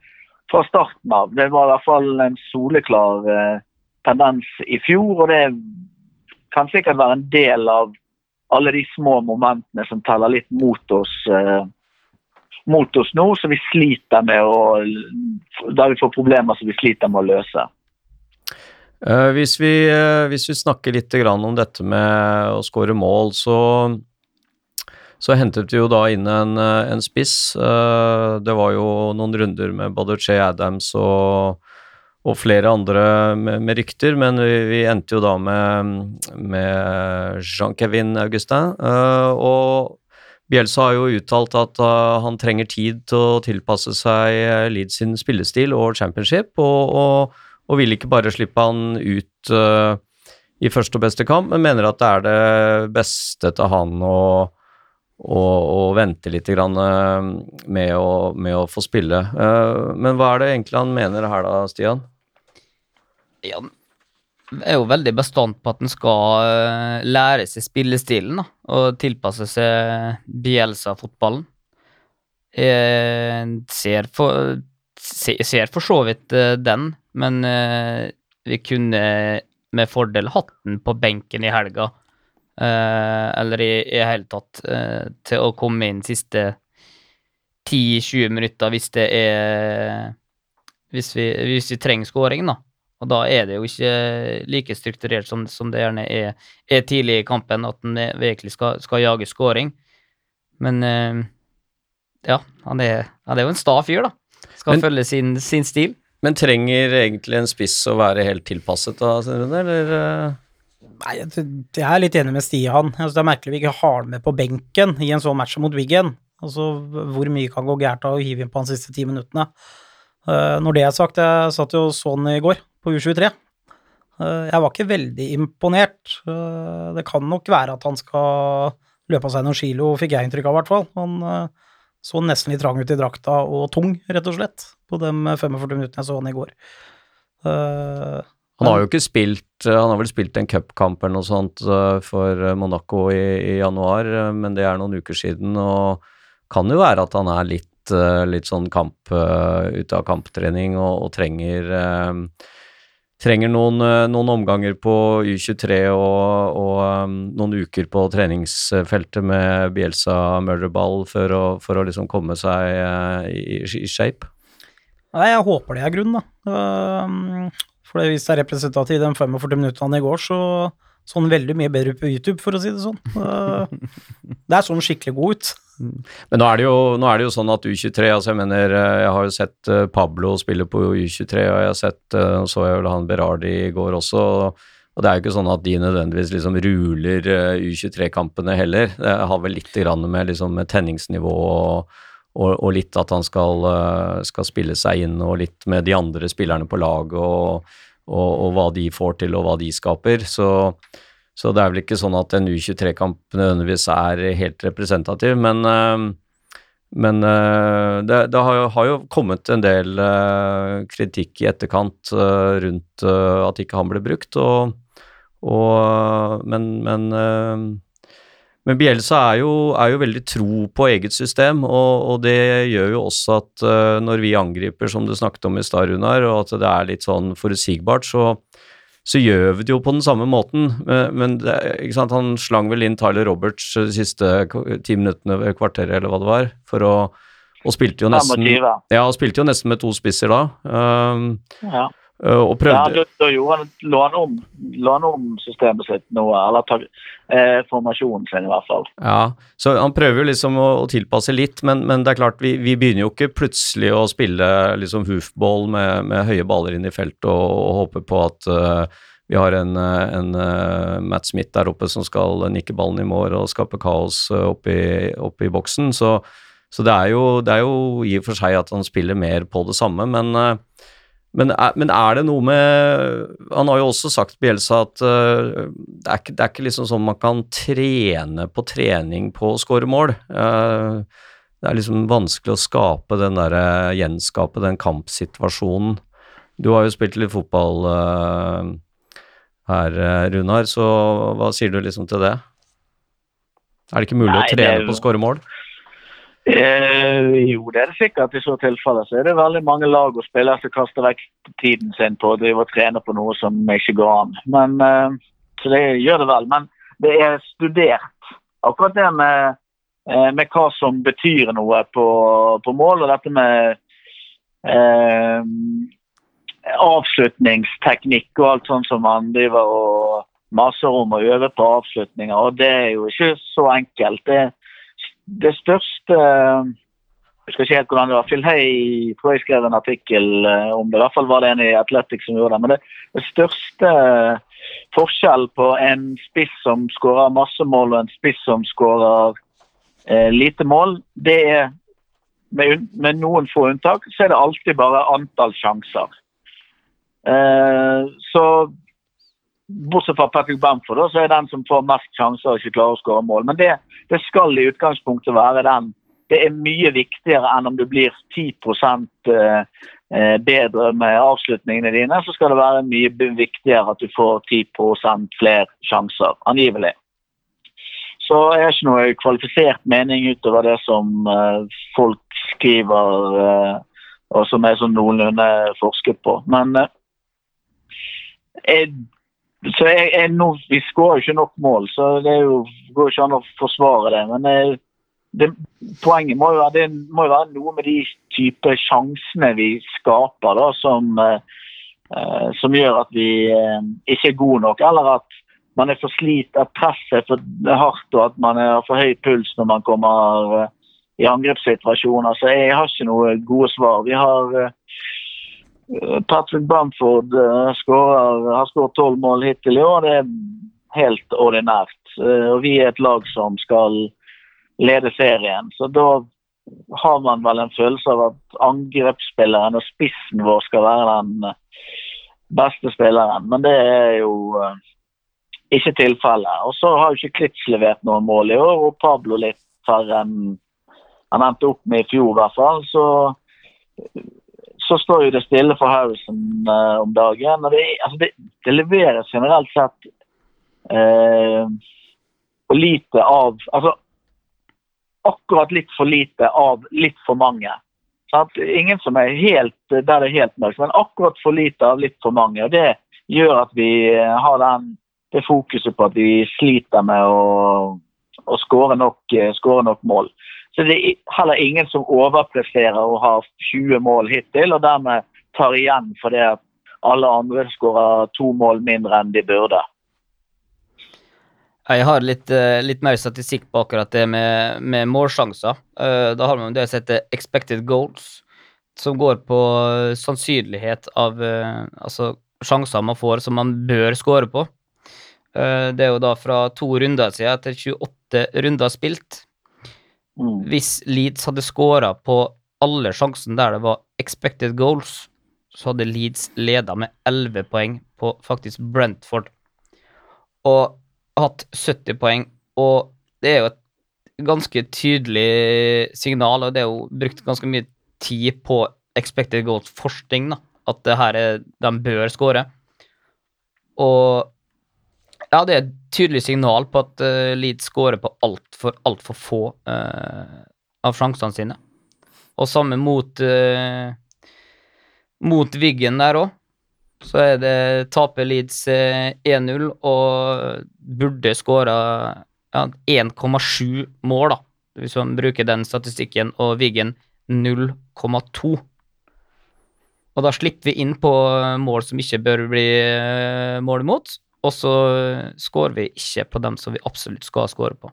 fra starten av. Det var i hvert fall en soleklar eh, tendens i fjor, og det kan sikkert være en del av alle de små momentene som teller litt mot oss, eh, mot oss nå, som vi sliter med å Der vi får problemer som vi sliter med å løse. Eh, hvis, vi, eh, hvis vi snakker litt om dette med å skåre mål, så, så hentet vi jo da inn en, eh, en spiss. Det var jo noen runder med både Che Adams og, og flere andre med, med rykter, men vi, vi endte jo da med, med Jean-Kevin Augustin. og Bielsa har jo uttalt at uh, han trenger tid til å tilpasse seg uh, Leeds sin spillestil og championship, og, og, og vil ikke bare slippe han ut uh, i første og beste kamp, men mener at det er det beste til han å å, å vente litt grann, uh, med, å, med å få spille. Eh, men hva er det egentlig han mener her da, Stian? Ja, er jo veldig bestandt på at en skal eh, lære seg spillestilen da, og tilpasse seg Bielsa-fotballen. Jeg ser ser for så vidt eh, den, men eh, vi kunne med fordel hatt den på benken i helga. eh, eller i det hele tatt eh, til å komme inn siste 10-20 minutter hvis det er hvis vi, hvis vi trenger skåring, da. Og da er det jo ikke like strukturert som, som det gjerne er, er tidlig i kampen, at en virkelig skal, skal jage skåring. Men eh, ja, han er, han er jo en sta fyr, da. Skal Men- følge sin, sin stil. Men trenger egentlig en spiss å være helt tilpasset da, eller? eh? Nei, jeg jeg er litt enig med Stian. Altså, det er merkelig vi ikke har ham med på benken i en sånn match mot Wiggen. Altså, hvor mye kan gå gærent av å hive inn på han siste ti minuttene? Uh, når det er sagt, jeg satt jo sånn i går, på U23. Eh, jeg var ikke veldig imponert. Eh, det kan nok være at han skal løpe av seg noen kilo, fikk jeg inntrykk av i hvert fall. Han eh, så nesten litt trang ut i drakta, og tung, rett og slett, på de 45 minuttene jeg så han i går. Han har jo ikke spilt Han har vel spilt en cupkamp eller noe sånt for Monaco i, i januar, men det er noen uker siden, og kan jo være at han er litt, litt sånn kamp ute av kamptrening og, og trenger Trenger noen, eh, noen omganger på U23 og, og um, noen uker på treningsfeltet med Bielsa murderball for å, for å liksom komme seg uh, i, i shape. Nei, jeg håper det er grunnen, da. Uh, For hvis det er representativt de 45 minuttene i går, så så han veldig mye bedre på YouTube, for å si det sånn. Uh, Det er sånn skikkelig god ut. Men nå er, det jo, er det jo sånn at U23 altså Jeg mener, eh, jeg har jo sett eh, Pablo spille på U23, og jeg har sett eh, så jeg vel han Berardi i går også. Og det er jo ikke sånn at de nødvendigvis liksom ruler eh, U23-kampene heller. Det har vel litt med, liksom, med tenningsnivå og, og, og litt at han skal, skal spille seg inn, og litt med de andre spillerne på laget og, og hva de får til, og hva de skaper. Så, så det er vel ikke sånn at en U23-kamp nødvendigvis er helt representativ, men, eh, men eh, det, det har, jo, har jo kommet en del eh, kritikk i etterkant rundt at ikke han ble brukt, og, og men, men men Bielsa er jo, er jo veldig tro på eget system, og, og det gjør jo også at når vi angriper, som du snakket om i stad, Runar, og at det er litt sånn forutsigbart, så, så gjør vi det jo på den samme måten. Men, det, han slang vel inn Tyler Roberts de siste ti minuttene, eller kvarteret eller hva det var, for å og spilte jo nesten Ja, spilte jo nesten med to spisser da. Um, Ja. Og Ja, prøvde da, da gjorde han, la, han om, lå han om systemet sitt noe, eller ta, eh, formasjonen sin i hvert fall. Ja, så han prøver jo liksom å, å tilpasse litt, men, men det er klart, vi, vi begynner jo ikke plutselig å spille liksom hoofball med, med høye baller inn i feltet og, og håpe på at uh, vi har en, eh, en uh, Matt Smith der oppe som skal nikke ballen i mål og skape kaos oppe i boksen. Så, så det, er jo, det, er jo, i og for seg at han spiller mer på det samme, men, uh, men, er, men er det noe med Han har jo også sagt, Bjelsa, at uh, det, er ikke, det, er ikke, liksom sånn man kan trene på trening på å skåre mål. det er liksom vanskelig å skape den der, Gjenskape den kampsituasjonen. Du har jo spilt litt fotball her, eh, Runar, så hva sier du liksom til det? Er det ikke mulig Nei, å trene er... på å skåre mål? Eh, jo, det er det sikkert. I så tilfelle så er det veldig mange lag og spillere som kaster vekk tiden sin på å drive og trene på noe som ikke går an. Men, eh, så det gjør det vel. Men det er studert, akkurat det med, eh, med hva som betyr noe på, på mål. Og dette med eh, avslutningsteknikk og alt sånt som man driver og maser om og øver på avslutninger. Og det er jo ikke så enkelt. Det, det største Jeg skal ikke helt hvordan det var. Phil Hay tror jeg skrev en artikkel eh, om det. I hvert fall var det en i Athletic som gjorde det. Men det, det største forskjell på en spiss som skårer masse mål og en spiss som skårer eh, lite mål, det er med, med, noen få unntak, så er det alltid bare antall sjanser. Eh, så Bortsett fra Patrick Bamford, så er den som får mest sjanser og ikke klarer å skåre mål. Men det, det, skal i utgangspunktet være den. Det er mye viktigere enn om du blir 10 eh, eh, bedre med avslutningene dine. Så skal det være mye viktigere at du får 10% flere sjanser, angivelig. Så jeg har ikke noe kvalifisert mening utover det som folk skriver, og som er sånn noenlunde forsket på. Men jeg, så jeg, jeg, nå, Vi skårer ikke nok mål, så det jo, går ikke an å forsvare det. Men jeg, det, poenget må jo, være, det må jo være noe med de type sjansene vi skaper, da, som, eh, som gjør at vi eh, ikke er gode nok. Eller at man er for slit, at presset er for hardt og at man har for høy puls når man kommer eh, i angrepssituasjoner. Så jeg har ikke noe gode svar. Vi har eh, Eh, Patrick Bamford uh, skårer, har skåret tolv mål hittil i år. Det er helt ordinært. Uh, og vi er et lag som skal lede serien. Så da har man vel en følelse av at angrepsspilleren og spissen vår skal være den beste spilleren. Men det er jo ikke tilfellet. Og så har jo ikke Klitz levert noen mål i år, og Pablo litt færre enn han endte opp med i fjor, i hvert fall. Så så står jo det stille for Harrison uh, om dagen. og det, altså det, det leveres generelt sett uh, for lite av Altså akkurat litt for lite av litt for mange. Sant? Ingen som er helt der det er helt mørkt, men akkurat for lite av litt for mange. og Det gjør at vi har den, det fokuset på at vi sliter med å, å skåre nok, nok mål. Så det er heller ingen som overpresterer og har 20 mål hittil, og dermed tar igjen for det alle andre skårer to mål mindre enn de burde. Jeg har litt, eh, litt mer statistikk på akkurat det med, med målsjanser. Eh, da har man det som heter expected goals, som går på sannsynlighet av eh, altså sjanser man får som man bør skåre på. Det er jo da fra to runder siden til 28 runder spilt. Mm. Hvis Leeds hadde skåra på alle sjansene der det var expected goals, så hadde Leeds leda med 11 poeng på faktisk Brentford. Og hatt 70 poeng. Og det er jo et ganske tydelig signal, og det er jo brukt ganske mye tid på expected goals-forskning, da. At det her er De bør skåre. Og ja, det er et tydelig signal på at uh, Leeds skårer på altfor alt for få uh, av sjansene sine. Og samme mot uh, mot Wiggen der òg. Så er det taper Leeds 1-0 og burde skåra ja, 1,7 mål, da, hvis man bruker den statistikken, og Wiggen 0,2. Og da slipper vi inn på mål som ikke bør bli mål imot, og så scorer vi ikke på dem som vi absolutt skal score på.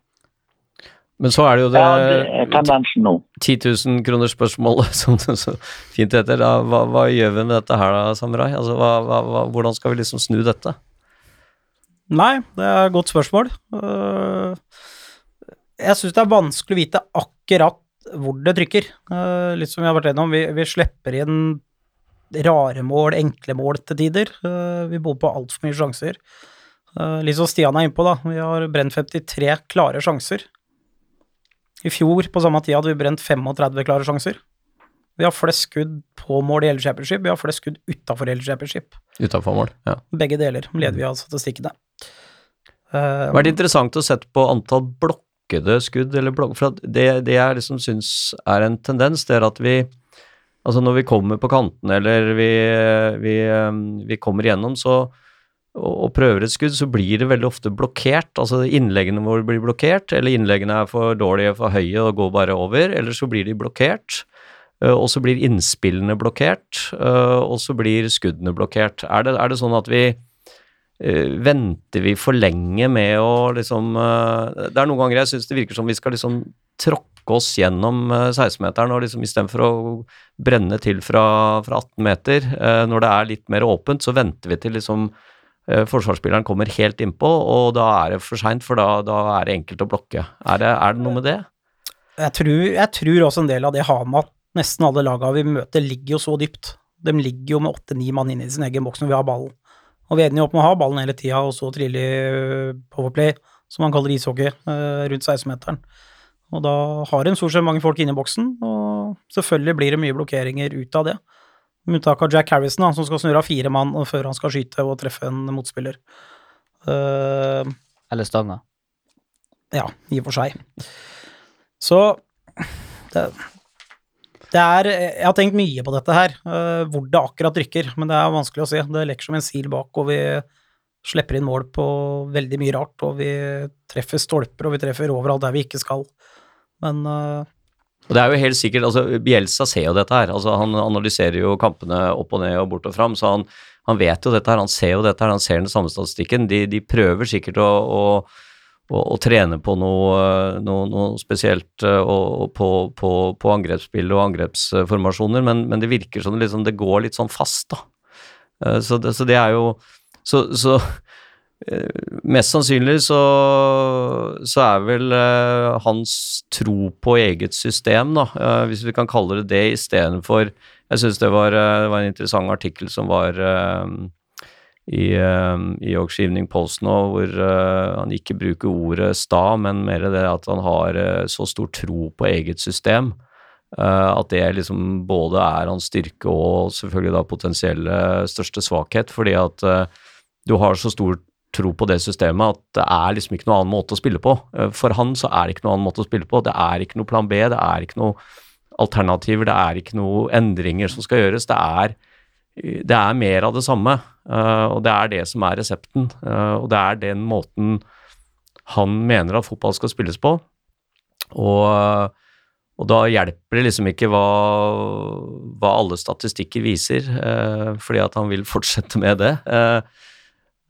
Men så er det jo det, ja, det er tendensen nå. 10 000 kroner-spørsmålet, som det så fint heter. Da, hva, hva, gjør vi med dette her da, Samurai? Altså, hva, hva, hvordan skal vi liksom snu dette? Nei, det er et godt spørsmål. Øh, jeg syns det er vanskelig å vite akkurat hvor det trykker. Øh, litt som vi har vært gjennom, vi, vi slipper inn rare mål, enkle mål til tider. Øh, vi bor på altfor mye sjanser. Uh, litt som Stian er innpå, da. Vi har brent 53 klare sjanser. I fjor på samme tid hadde vi brent 35 klare sjanser. Vi har flest skudd på mål i hele championship, vi har flest skudd utafor hele championship. Utafor mål. Ja. Begge deler leder vi av statistikkene. Det Uh, har vært interessant å sette på antall blokkede skudd, eller blok for det, det jeg liksom syns er en tendens, det er at vi Altså når vi kommer på kantene eller vi, vi, um, vi kommer igjennom, så og, og prøver et skudd, så blir det veldig ofte blokkert. Altså innleggene våre blir blokkert, eller innleggene er for dårlige, for høye og går bare over, eller så blir de blokkert. Uh, og så blir innspillene blokkert, uh, og så blir skuddene blokkert. Er det, er det sånn at vi venter vi for lenge med å liksom uh, Det er noen ganger jeg syns det virker som vi skal liksom tråkke oss gjennom uh, 16-meteren, og liksom istedenfor å brenne til fra, fra 18 meter, når det er litt mer åpent, så venter vi til liksom forsvarsspilleren kommer helt innpå, og da er det for seint, for da, da er det enkelt å blokke. Er det, er det noe med det? jeg, tror, jeg tror også en del av det har med at nesten alle lagene vi møter, ligger jo så dypt. De ligger jo med åtte-ni mann inne i sin egen boks når vi har ballen. Og vi ender jo opp med å ha ballen hele tida, og så trille powerplay, som man kaller ishockey, eh, rundt 16-meteren. Og da har en stort sett mange folk inne i boksen, og selvfølgelig blir det mye blokkeringer ut av det. Med unntak av Jack Harrison, da, som skal snurre av fire mann før han skal skyte og treffe en motspiller. Uh, Eller stanga. ja, i og for seg. Så det, det er Jeg har tenkt mye på dette her, eh, hvor det akkurat rykker, men det er vanskelig å se. Det lekker som en sil bak, og vi slipper inn mål på veldig mye rart, og vi treffer stolper, og vi treffer overalt der vi ikke skal. Men uh... Og det er jo helt sikkert, altså Bielsa ser jo dette her, altså han analyserer jo kampene opp og ned og bort og fram, så han, han vet jo dette her, han ser jo dette her, han ser den samme statistikken. De, de prøver sikkert å, å, å, å trene på noe, noe, noe spesielt eh, og, og på, på, på angrepsspill og angrepsformasjoner, men, men det virker som det, liksom, det går litt sånn fast, da. Eh, Så det, så det er jo Så, så eh, mest sannsynlig så, så er vel hans tro på eget system, da, hvis vi kan kalle det det, istedenfor Jeg syns det, det var en interessant artikkel som var i, eh, i Yorkshire Post nå, hvor eh, han ikke bruker ordet sta, men mer det at han har eh, så stor tro på eget system. at det liksom både er hans styrke og selvfølgelig da potensielle største svakhet, fordi at du har så stor tro på det systemet at det er liksom ikke noen annen måte å spille på. For han så er det ikke noen annen måte å spille på. Det er ikke noe plan B, det er ikke noe alternativer, det er ikke noe endringer som skal gjøres. Det er, det er mer av det samme, eh, og det er det som er resepten. eh, Og det er den måten han mener at fotball skal spilles på. Og, og da hjelper det liksom ikke hva, hva alle statistikker viser, eh, fordi at han vil fortsette med det.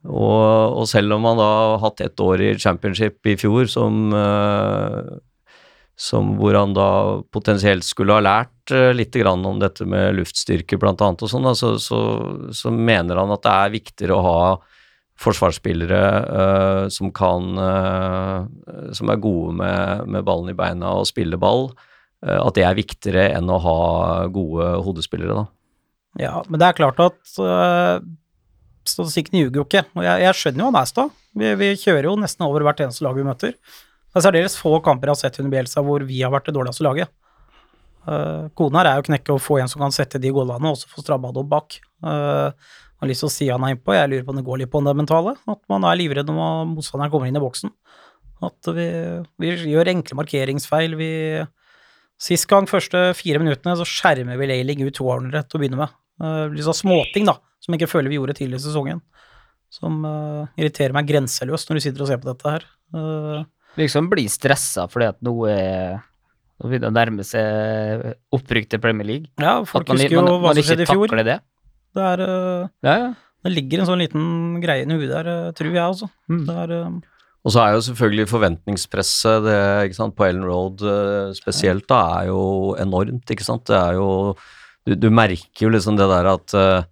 Og, og selv om han da har hatt ett år i championship i fjor som, som hvor han da potensielt skulle ha lært uh, litt grann om dette med luftstyrke blant annet og sånn, så, så, så mener han at det er viktigere å ha forsvarsspillere uh, som kan uh, Som er gode med, med ballen i beina og spille ball. eh, at det er viktigere enn å ha gode hodespillere, da. Ja, men det er klart at uh, statistikken ljuger jo ikke. Og jeg, jeg skjønner jo Næstad. Vi, vi kjører jo nesten over hvert eneste lag vi møter. Det er særdeles få kamper jeg har sett under Bielsa hvor vi har vært det dårligste laget. Uh, Koden her er jo å knekke og få en som kan sette de goalene, og også få stramma det opp bak. Uh, har lyst til å si han er innpå, jeg lurer på om det går litt på det mentale. At man er livredd når motstanderen kommer inn i boksen. At vi, vi gjør enkle markeringsfeil. Vi Sist gang, første fire minuttene, så skjermer vi Leiling ut toarnere til å begynne med. Uh, litt sånn småting, da, som jeg ikke føler vi gjorde tidligere i sesongen. Som uh, irriterer meg grenseløst når du sitter og ser på dette her. Uh, Liksom blir stressa fordi at nå er Nå begynner det å nærme seg opprykk til Premier League. ja, folk man, husker jo man, hva man som skjedde i fjor. det. Det, er, uh, Ja, ja. det ligger en sånn liten greie i huet der, uh, tror jeg, altså. Mm. Det er, uh, Og så er jo selvfølgelig forventningspresset det, ikke sant, på Ellen Road eh, spesielt da, er jo enormt, ikke sant. Det er jo Du, du merker jo liksom det der at, eh,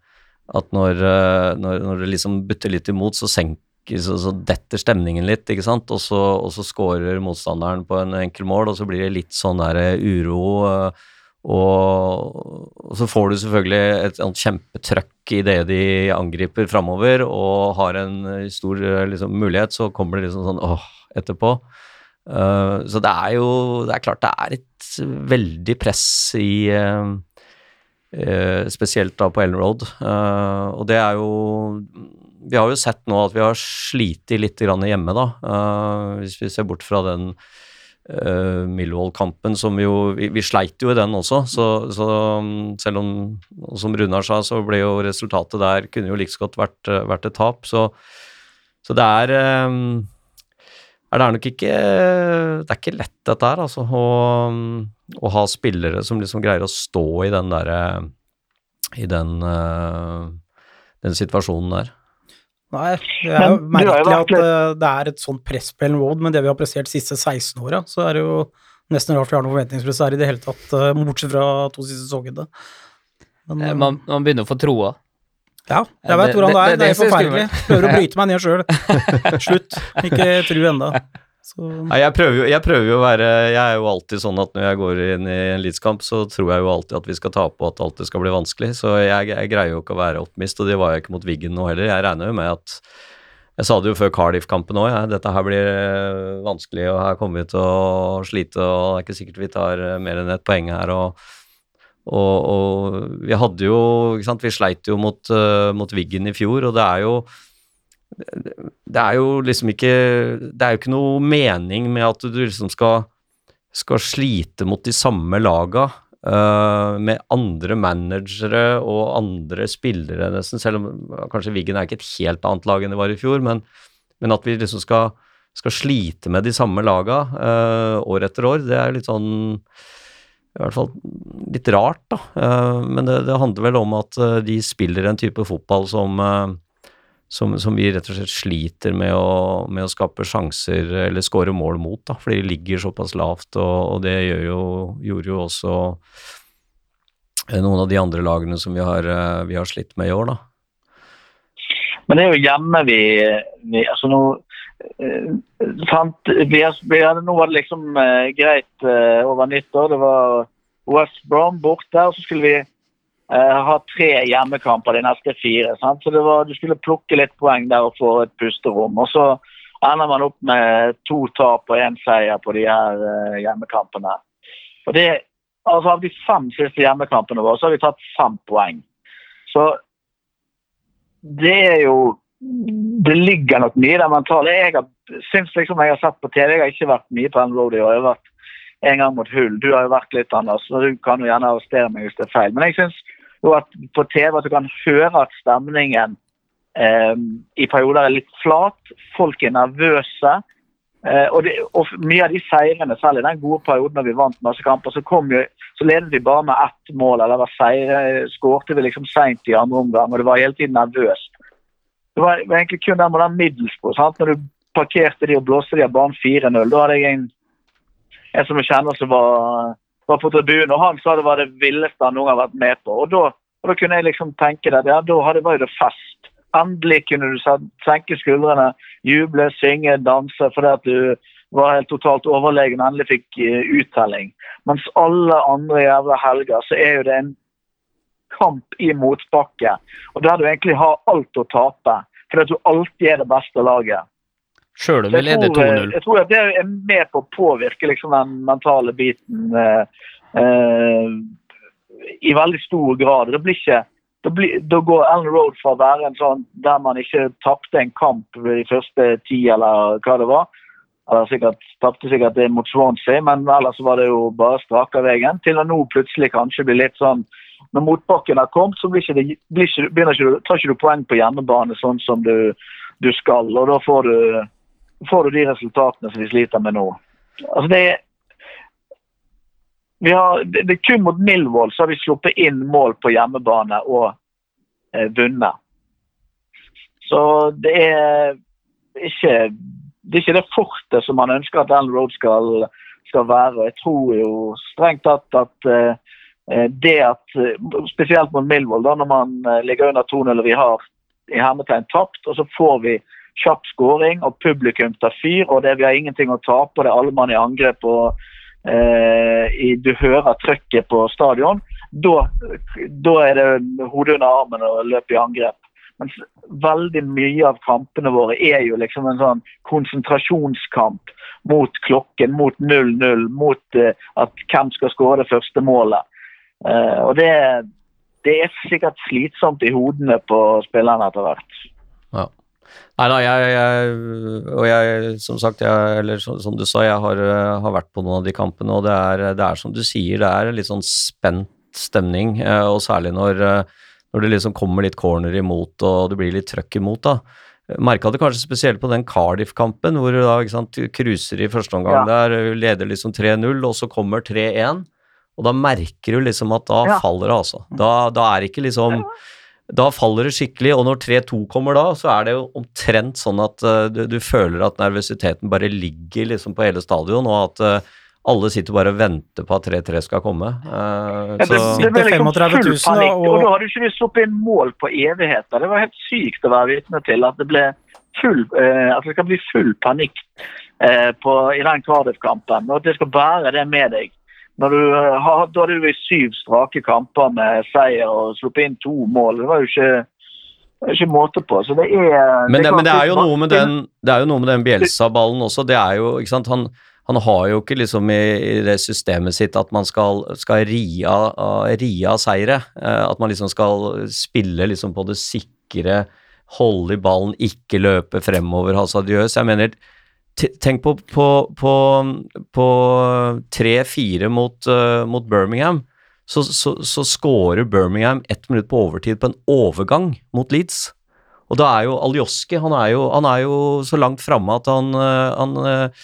at når, eh, når, når det liksom butter litt imot, så senker merker, så, så detter stemningen litt, ikke sant. Og så, og så scorer motstanderen på en enkel mål, og så blir det litt sånn der eh, uro. eh, Og, og så får du selvfølgelig et sånt kjempetrøkk idet de angriper framover og har en eh, stor liksom, mulighet, så kommer det liksom sånn åh, etterpå. Uh, så det er jo Det er klart det er et veldig press i uh, spesielt da på Ellen Road. Og det er jo Vi har jo sett nå at vi har slitt litt hjemme, da. Uh, hvis vi ser bort fra den uh, Millwall-kampen som jo vi, vi sleit jo i den også, så, så selv om Som Runar sa, så ble jo resultatet der kunne jo like godt vært, vært et tap. Så, så det er um, det er nok ikke Det er ikke lett, dette her, altså. Å, å ha spillere som liksom greier å stå i den derre I den, den situasjonen der. Nei, det er jo Men du jo merkelig at eh, det er et sånt press på Ellen Road, men det vi har prestert de siste 16 åra, så er det jo nesten rart vi har noe forventningspress her i det hele tatt, eh, bortsett fra to siste sesongene. Men, Eh, Man, man begynner å få troa. ja, Ja, jeg vet hvordan det det- er. det Det er det er forferdelig. Prøver å bryte meg ned sjøl. Slutt. Ikke tru enda. Så, Nei, jeg prøver, jo, jeg prøver jo å være Jeg er jo alltid sånn at når jeg går inn i en Leeds-kamp, så tror jeg jo alltid at vi skal tape og at alltid skal bli vanskelig. Så jeg, jeg greier jo ikke å være optimist, og det var jeg ikke mot Wiggen nå heller. Jeg regner jo med at Jeg sa det jo før Cardiff-kampen òg, jeg. Dette her blir eh, vanskelig, og her kommer vi til å slite, og det er ikke sikkert vi tar eh, mer enn ett poeng her. og og, og vi hadde jo ikke sant, Vi sleit jo mot, uh, mot Wiggen i fjor, og det er jo det er jo liksom ikke Det er jo ikke noe mening med at du liksom skal, skal slite mot de samme laga Uh, med andre managere og andre spillere, nesten. Selv om kanskje Wiggen er ikke et helt annet lag enn det var i fjor, men, men at vi liksom skal, skal slite med de samme laga uh, år etter år, det er litt sånn i hvert fall litt rart, da. Eh, men det, det handler vel om at de spiller en type fotball som som, som vi rett og slett sliter med å, med å skape sjanser eller skåre mål mot, da, fordi de ligger såpass lavt, og, og det jo, gjorde jo også eh, noen av de andre lagene som vi har, eh, vi har slitt med i år, da. Men det er jo hjemme vi, vi altså nå, eh, sant, vi, vi hadde, Nå var det liksom eh, greit eh, over nyttår. Det var West Brom borte, og så skulle vi eh, ha tre hjemmekamper de neste fire. Sant? Så var, Du skulle plukke litt poeng der og få et pusterom. Og så ender man opp med to tap og én seier på de her eh, hjemmekampene. Og det, altså Av de fem siste hjemmekampene våre så har vi tatt fem poeng. Så det er jo Det ligger nok mye i det mentale. Jeg har, syns liksom jeg har sett på TV, jeg har ikke vært mye på Enroad Road i år. Jeg har vært en gang mot Hull. Du har jo vært litt, Anders, så du kan jo gjerne arrestere meg hvis det er feil. Men jeg syns jo at på TV at du kan høre at stemningen eh, i perioder er litt flat. Folk er nervøse. Eh, og, det, og mye av de seirene, i den gode perioden da vi vant masse kamper, så, kom jo, så ledet vi bare med ett mål. Eller var seire, skårte vi liksom seint i andre omgang, og det var hele tiden nervøst. Det var, var egentlig kun den med Middlesbrough. sant? Når du parkerte de og blåste de av banen 4-0, da hadde jeg en, en som jeg kjenner som var, var på tribunen, og han sa det var det villeste han noen har vært med på. Og da, og da kunne jeg liksom tenke det, ja, da var jo det fest. Endelig kunne du senke skuldrene, juble, synge, danse fordi at du var helt totalt overlegen og endelig fikk eh, uttelling. Mens alle andre jævla helger så er jo det en kamp i motbakke. Og der du egentlig har alt å tape. Fordi at du alltid er det beste laget. Sjøl om vi leder eh, 2-0. jeg tror at det er med på å påvirke liksom, den mentale biten eh, eh, i veldig stor grad. Det blir ikke da, blir, da går Ellen Road fra å være en sånn der man ikke tapte en kamp de første ti, eller hva det var. Eller sikkert, tapte sikkert det mot Swansea, men ellers var det jo bare strake veien. Til å nå plutselig kanskje bli litt sånn Når motbakken har kommet, så blir ikke det, blir ikke, ikke, tar ikke du poeng på hjemmebane sånn som du, du skal. Og da får du, får du de resultatene som vi sliter med nå. Altså det vi har, det, det kun mot Milvold så har vi sluppet inn mål på hjemmebane og eh, vunnet. Så det er ikke det er ikke det fortet som man ønsker at Ellen Road skal, skal være. Jeg tror jo strengt tatt at eh, det at Spesielt mot Milvold, da når man eh, ligger under 2-0 og vi har i hermetegn tapt, og så får vi kjapp skåring og publikum tar fyr, og det vi har ingenting å tape, det er alle mann i angrep, og eh, i, du hører trøkket på stadion, da, da er det hodet under armen og løp i angrep. Mens veldig mye av kampene våre er jo liksom en sånn konsentrasjonskamp mot klokken, mot 0-0, mot eh, at hvem skal skåre det første målet. Eh, og det, det er sikkert slitsomt i hodene på spillerne etter hvert. Ja. Nei da, jeg, jeg Og jeg, som sagt, jeg, eller så, som du sa, jeg har, eh, har vært på noen av de kampene, og det er, det er som du sier, det er litt sånn spent stemning, eh, og særlig når, eh, når det liksom kommer litt corner imot, og det blir litt trøkk imot, da. Merka det kanskje spesielt på den Cardiff-kampen, hvor du da ikke sant, cruiser i første omgang Ja. der, leder liksom 3-0, og så kommer 3-1. Og da merker du liksom at da Ja. faller det, altså. Da, da er ikke liksom Da faller det skikkelig, og når 3-2 kommer da, så er det jo omtrent sånn at uh, du, du føler at nervøsiteten bare ligger liksom på hele stadion, og at uh, alle sitter bare og venter på at 3-3 skal komme. Uh, Ja, så, det, det ble liksom 000 full panikk, og- og da hadde ikke vi sluppet inn mål på evigheter. Det var helt sykt å være vitne til at det ble full, at det skal bli full panikk eh, på, i den Cardiff-kampen. Og at det skal bære det med deg. Når du eh, da hadde vi syv strake kamper med seier og sluppet inn to mål. Det var jo ikke, var ikke måte på. Så det er men, det, det, men det er jo noe med den den Bjelsa-ballen også. Det er jo, ikke sant, han, han har jo ikke liksom i, i det systemet sitt at man skal, skal ri av ri av seire. Eh, at man liksom skal spille liksom på det sikre, holde i ballen, ikke løpe fremover Altså, Jeg mener Tenk på, på, på, på 3-4 mot, uh, mot Birmingham. Så, så, så scorer Birmingham ett minutt på overtid på en overgang mot Leeds. Og da er jo Aljoski han, han er jo så langt framme at han, eh, han eh,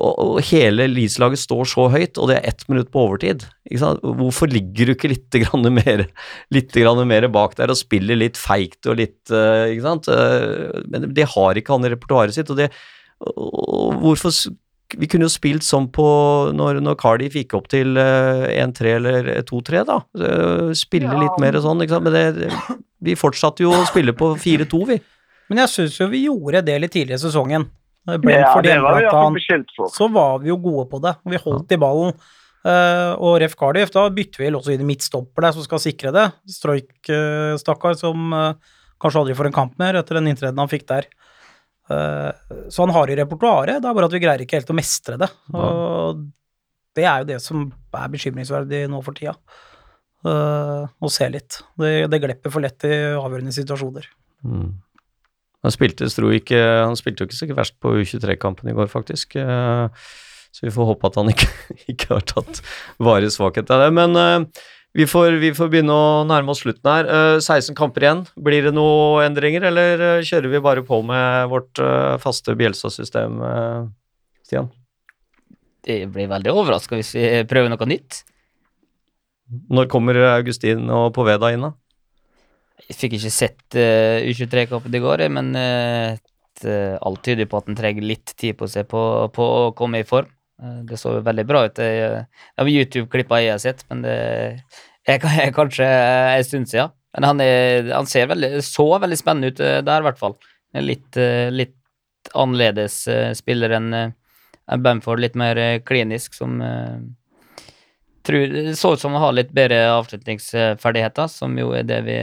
og, hele Leeds-laget står så høyt, og det er ett minutt på overtid. Hvorfor ligger du ikke litt, grann mer, litt mer bak der og spiller litt feigt og litt Ikke sant? Men det har ikke han i repertoaret sitt. Og, det, og hvorfor Vi kunne jo spilt sånn på når, når Cardiff gikk opp til eh, 1-3 eller 2-3, da. Eh, Spille Ja. litt mer sånn, ikke sant. Men det, vi fortsatte jo å spille på 4-2, vi. Men jeg syns jo vi gjorde det litt tidligere i sesongen. Ja, Brentford det var vi ikke beskyldt for. Så var vi jo gode på det. Vi holdt i ballen. Uh, og Ref Cardiff, da bytter vi også inn i midtstopper der som skal sikre det. Stroik, uh, stakkar, som uh, kanskje aldri får en kamp mer etter den inntredenen han fikk der. Eh, så han har i repertoaret, det er bare at vi greier ikke helt å mestre det. Og det er jo det som er bekymringsverdig nå for tida. Eh, å se litt. Det, det glepper for lett i avgjørende situasjoner. Mm. Han spilte, ikke, han spilte jo ikke så verst på U23-kampen i går, faktisk. Eh, Så vi får håpe at han ikke, ikke har tatt varig svakhet av det. Men vi, får, vi får begynne å nærme oss slutten her. Eh, 16 kamper igjen. Blir det noen endringer, eller eh, kjører vi bare på med vårt eh, faste Bjelsa-system, eh, Stian? Det blir veldig overraska hvis vi prøver noe nytt. Når kommer Augustin og Poveda inn, da? Jeg fikk ikke sett uh, U23-kampen i går, men uh, alt tyder på at han trenger litt tid på seg på, på å komme i form. Eh, det så veldig bra ut. Det var YouTube-klippa jeg har sett, men det er, kanskje en stund siden. Men han, er, han ser veldig, så veldig spennende ut eh, der, i hvert fall. Litt, eh, litt annerledes eh, spiller enn eh, Bamford, litt mer eh, klinisk, som eh, tror, så ut som han har litt bedre avslutningsferdigheter, som jo er det vi,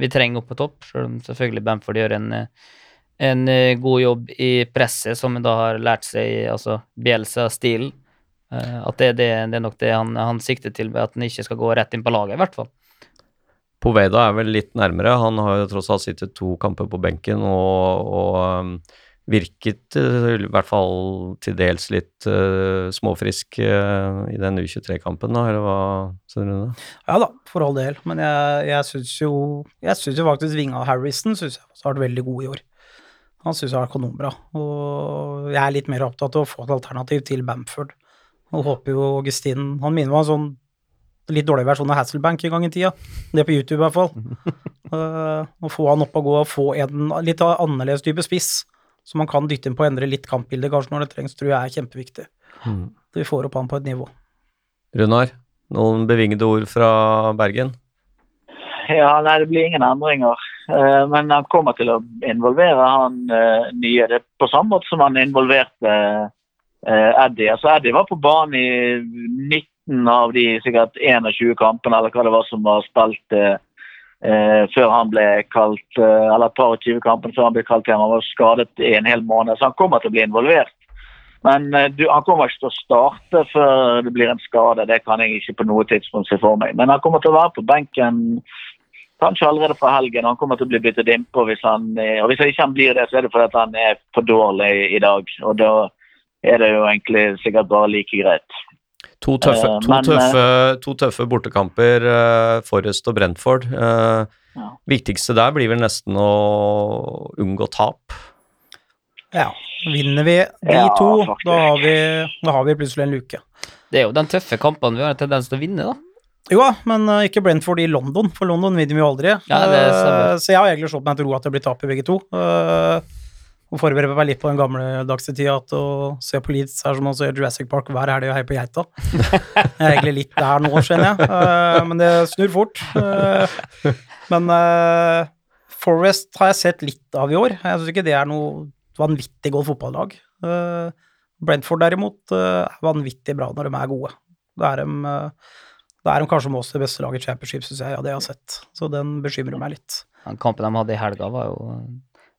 vi trenger opp på topp. Selv om selvfølgelig Bamford gjør en, eh, en eh, god jobb i presset, som han da har lært seg i altså Bielsa-stilen. Eh, At det, det, det er nok det han, han sikter til, at han ikke skal gå rett inn på laget, i hvert fall. Poveda er vel litt nærmere. Han har jo tross alt sittet to kamper på benken og, og um, virket uh, i hvert fall til dels litt uh, småfrisk uh, i den U23-kampen, da, eller hva Svein Rune? Ja da, for all del. Men jeg, jeg syns jo jo faktisk Vinga Harrison synes jeg har vært veldig god i år. Han syns jeg er kanonbra. Og jeg er litt mer opptatt av å få et alternativ til Bamford. Og håper jo Augustin Han minner meg om en sånn litt dårlig versjon av Hasselbank en gang i tida. Det på YouTube i hvert fall. uh, Å få han opp og gå og få en litt annerledes type spiss som man kan dytte inn på å endre litt kampbildet kanskje når det trengs, tror jeg er kjempeviktig. Så vi får opp han på et nivå. Runar, noen bevingede ord fra Bergen? Ja, nei, det blir ingen endringer. Eh, men han kommer til å involvere han eh, nye. Det er på samme måte som han involverte eh, Eddie. Altså Eddie var på banen i 19 av de sikkert 21 kampene eller hva det var som var spilt før han ble kalt, eller et par og 20 kampene før han ble kalt hjem. Han var skadet i en hel måned, så han kommer til å bli involvert. Men du, han kommer ikke til å starte før det blir en skade. Det kan jeg ikke på noe tidspunkt se for meg. Men han kommer til å være på benken kanskje allerede fra helgen. Han kommer til å bli byttet innpå hvis han eh, Og hvis han ikke han blir det, så er det fordi at han er for dårlig i dag. Og da er det jo egentlig sikkert bare like greit. To tøffe, Eh, to men, tøffe, to tøffe bortekamper, Forrest og Brentford. Eh, Ja. Viktigste der blir vel nesten å unngå tap. Ja. Vinner vi de Ja, to, da har, vi, da har vi plutselig en luke. Det er jo den tøffe kampene vi har en tendens til å vinne, da. Jo da, men uh, ikke Brentford i London, for London vinner vi jo aldri. Ja, det. Eh, så jeg har egentlig slått meg til ro at det blir tap i begge to. Uh, og forbereder meg litt på den gamle tida at å se på Leeds er som å se Jurassic Park hver helg og heie på geita. Jeg er egentlig litt der nå, skjønner jeg, men det snur fort. Men Forest har jeg sett litt av i år. Jeg syns ikke det er noe vanvittig godt fotballag. Brentford derimot er vanvittig bra når de er gode. Da er de, da er de kanskje med oss det beste laget i championship, syns jeg, av det jeg har sett. Så den bekymrer meg litt. Den kampen de hadde i helga, var jo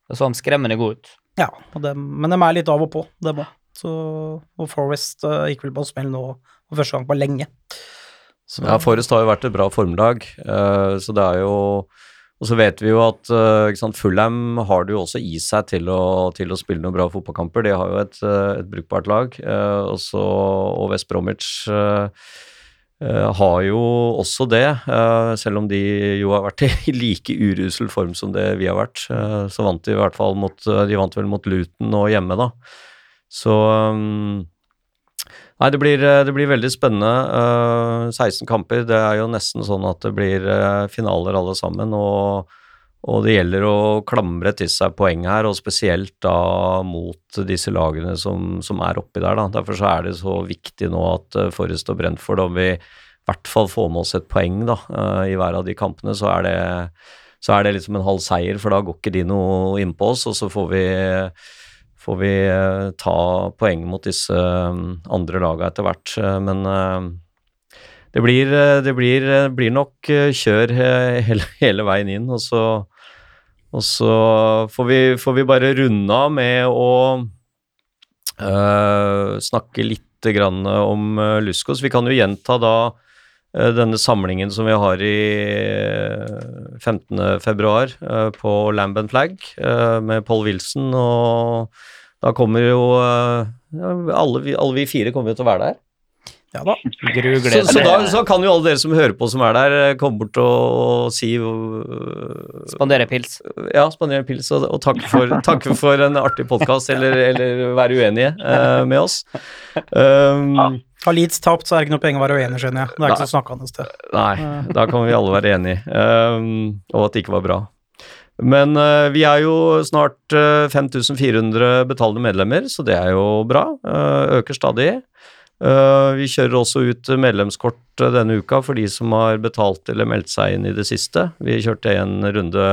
Det så skremmende god ut. Ja, og dem, men de er litt av og på, dem òg. Og Forest uh, gikk vel på en smell nå for første gang på lenge. Så, Ja, Forest har jo vært et bra formlag, uh, så det er jo Og så vet vi jo at uh, Fulham har det jo også i seg til å, til å spille noen bra fotballkamper. De har jo et, eh, et brukbart lag. Uh, og så og West Bromwich eh, eh, har jo også det, uh, selv om de jo har vært i like urusel form som det vi har vært. Uh, så vant de i hvert fall mot De vant vel mot Luton og hjemme, da. Så um, Nei, det blir, det blir veldig spennende. eh, 16 kamper. Det er jo nesten sånn at det blir finaler alle sammen. Og, og det gjelder å klamre til seg poeng her, og spesielt da mot disse lagene som, som er oppi der. Da. Derfor så er det så viktig nå at uh, Forrest og Brentford, om vi i hvert fall får med oss et poeng da, eh, i hver av de kampene, så er det så er det liksom en halv seier, for da går ikke de noe innpå oss, og så får vi får vi eh, ta poeng mot disse eh, andre lagene etter hvert. Eh, men eh, det blir, eh, det blir, eh, blir nok eh, kjør eh, hele, hele veien inn, og så, og så får, vi, får vi bare runde av med å uh, snakke litt om uh, Luskos. Vi kan jo gjenta da uh, denne samlingen som vi har i uh, 15. februar eh, på Lamb Flag med Paul Wilson, og da kommer jo alle, vi, alle vi fire kommer jo til å være der. Ja da. Så, Gruglede. så, da, så kan jo alle dere som hører på som er der, eh, komme bort og si øh, Spandere pils. Ja, spandere pils og, og takke for, takk, for en artig podkast, eller, eller være uenige uh, med oss. Um, Har Leeds tapt, så er det ikke noe penger å være uenig, skjønner jeg. Det er ikke så snakkende sted. Nei, da kan vi alle være enige, um, og at det ikke var bra. Men uh, vi er jo snart eh, 5400 betalende medlemmer, så det er jo bra. Eh, øker stadig. Eh, vi kjører også ut medlemskort eh, denne uka for de som har betalt eller meldt seg inn i det siste. Vi kjørte en runde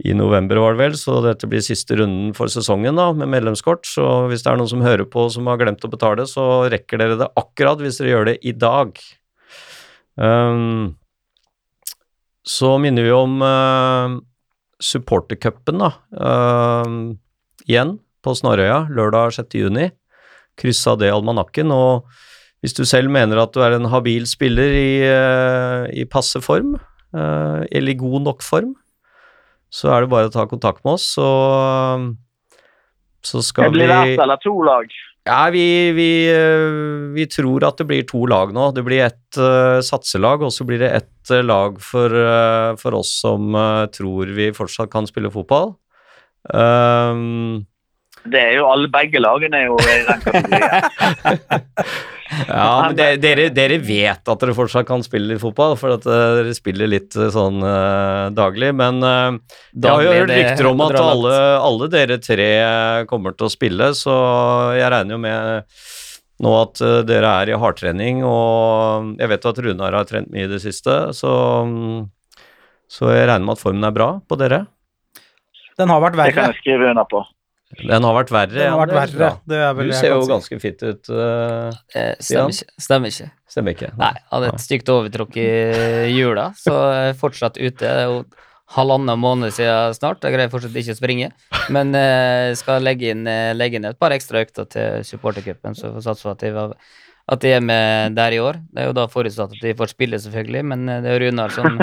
i november, var det vel, så dette blir siste runden for sesongen da, med medlemskort. Så hvis det er noen som hører på som har glemt å betale, så rekker dere det akkurat hvis dere gjør det i dag. Um, så minner vi om uh, supportercupen, da. Uh, igjen på Snarøya, lørdag 6. juni. Kryssa det almanakken. Og hvis du selv mener at du er en habil spiller i, uh, i passe form, uh, eller i god nok form, så er det bare å ta kontakt med oss, så, så skal vi blir ett eller to lag. ja, vi, vi, eh, vi tror at det blir to lag nå. Det blir ett uh, satselag, og så blir det ett uh, lag for, uh, for oss som eh, tror vi fortsatt kan spille fotball. Um, Det er jo alle begge lagene er jo i den kategorien. ja, men det, dere, dere vet at dere fortsatt kan spille litt fotball, for at eh, dere spiller litt eh, sånn uh, daglig. Men uh, det har jo hørt det rykter om at alle, alle dere tre kommer til å spille, så jeg regner jo med nå at uh, dere er i hardtrening, og jeg vet jo at Runar har trent mye i det siste, så, um, Så jeg regner med at formen er bra på dere. Den har vært Det kan jeg skrive under på. Den har vært verre. Den har vært er verre. Det er vel Du ser jo si. ganske fit ut. Uh, Eh, stemmer ikke. Stemmer ikke. stemmer ikke? Nei, hadde et stygt overtråkk i jula, så jeg er fortsatt ute. Det er jo halvannen måned siden snart. Jeg greier fortsatt ikke å springe. Men eh, skal legge inn, eh, legge inn et par ekstra økter til supportercupen, så jeg får satse på at de, var, at de er med der i år. Det er jo da forutsatt at de får spille, selvfølgelig, men eh, det er Runar som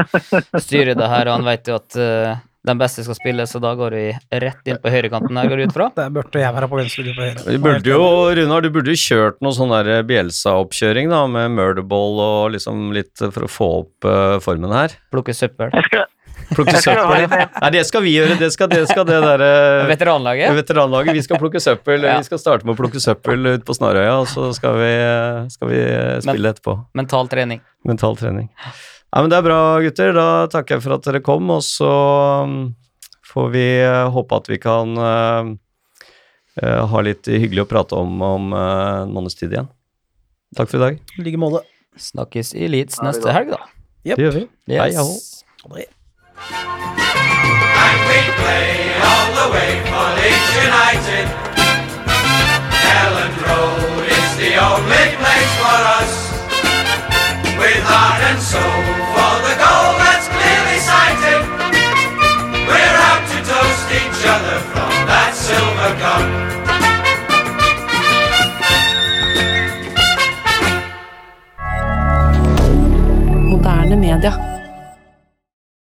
styrer det her, og han vet jo at eh, den beste skal spille, så da går vi rett inn på høyrekanten her, går ut fra. Der burde jeg være på venstre, du på høyre. Du burde jo, Runar, du burde jo kjørt noe sånn Bjelsa-oppkjøring da, med murderball og liksom litt for å få opp uh, formen her. Plukke søppel. Jeg skal, Plukke søppel. Nei, det skal vi gjøre. Det skal det, skal det derre Veteranlaget. veteranlaget. Vi skal plukke søppel. Ja. Vi skal starte med å plukke søppel ut på Snarøya, og så skal vi, skal vi spille etterpå. Mental trening. Mental trening. Nei, men det er bra, gutter. Da takker jeg for at dere kom, og så mm, får vi eh, håpe at vi kan uh, eh, ha litt hyggelig å prate om om en måneds tid igjen. Takk for i dag. I like måte. Snakkes i Leeds neste helg, da. Yep. Det gjør vi. Hei, Yes. Hei, ho. det. And we play all the way for Leeds United. Elland Road is the only place for us. With heart and soul each other from that silver cup. Moderne media.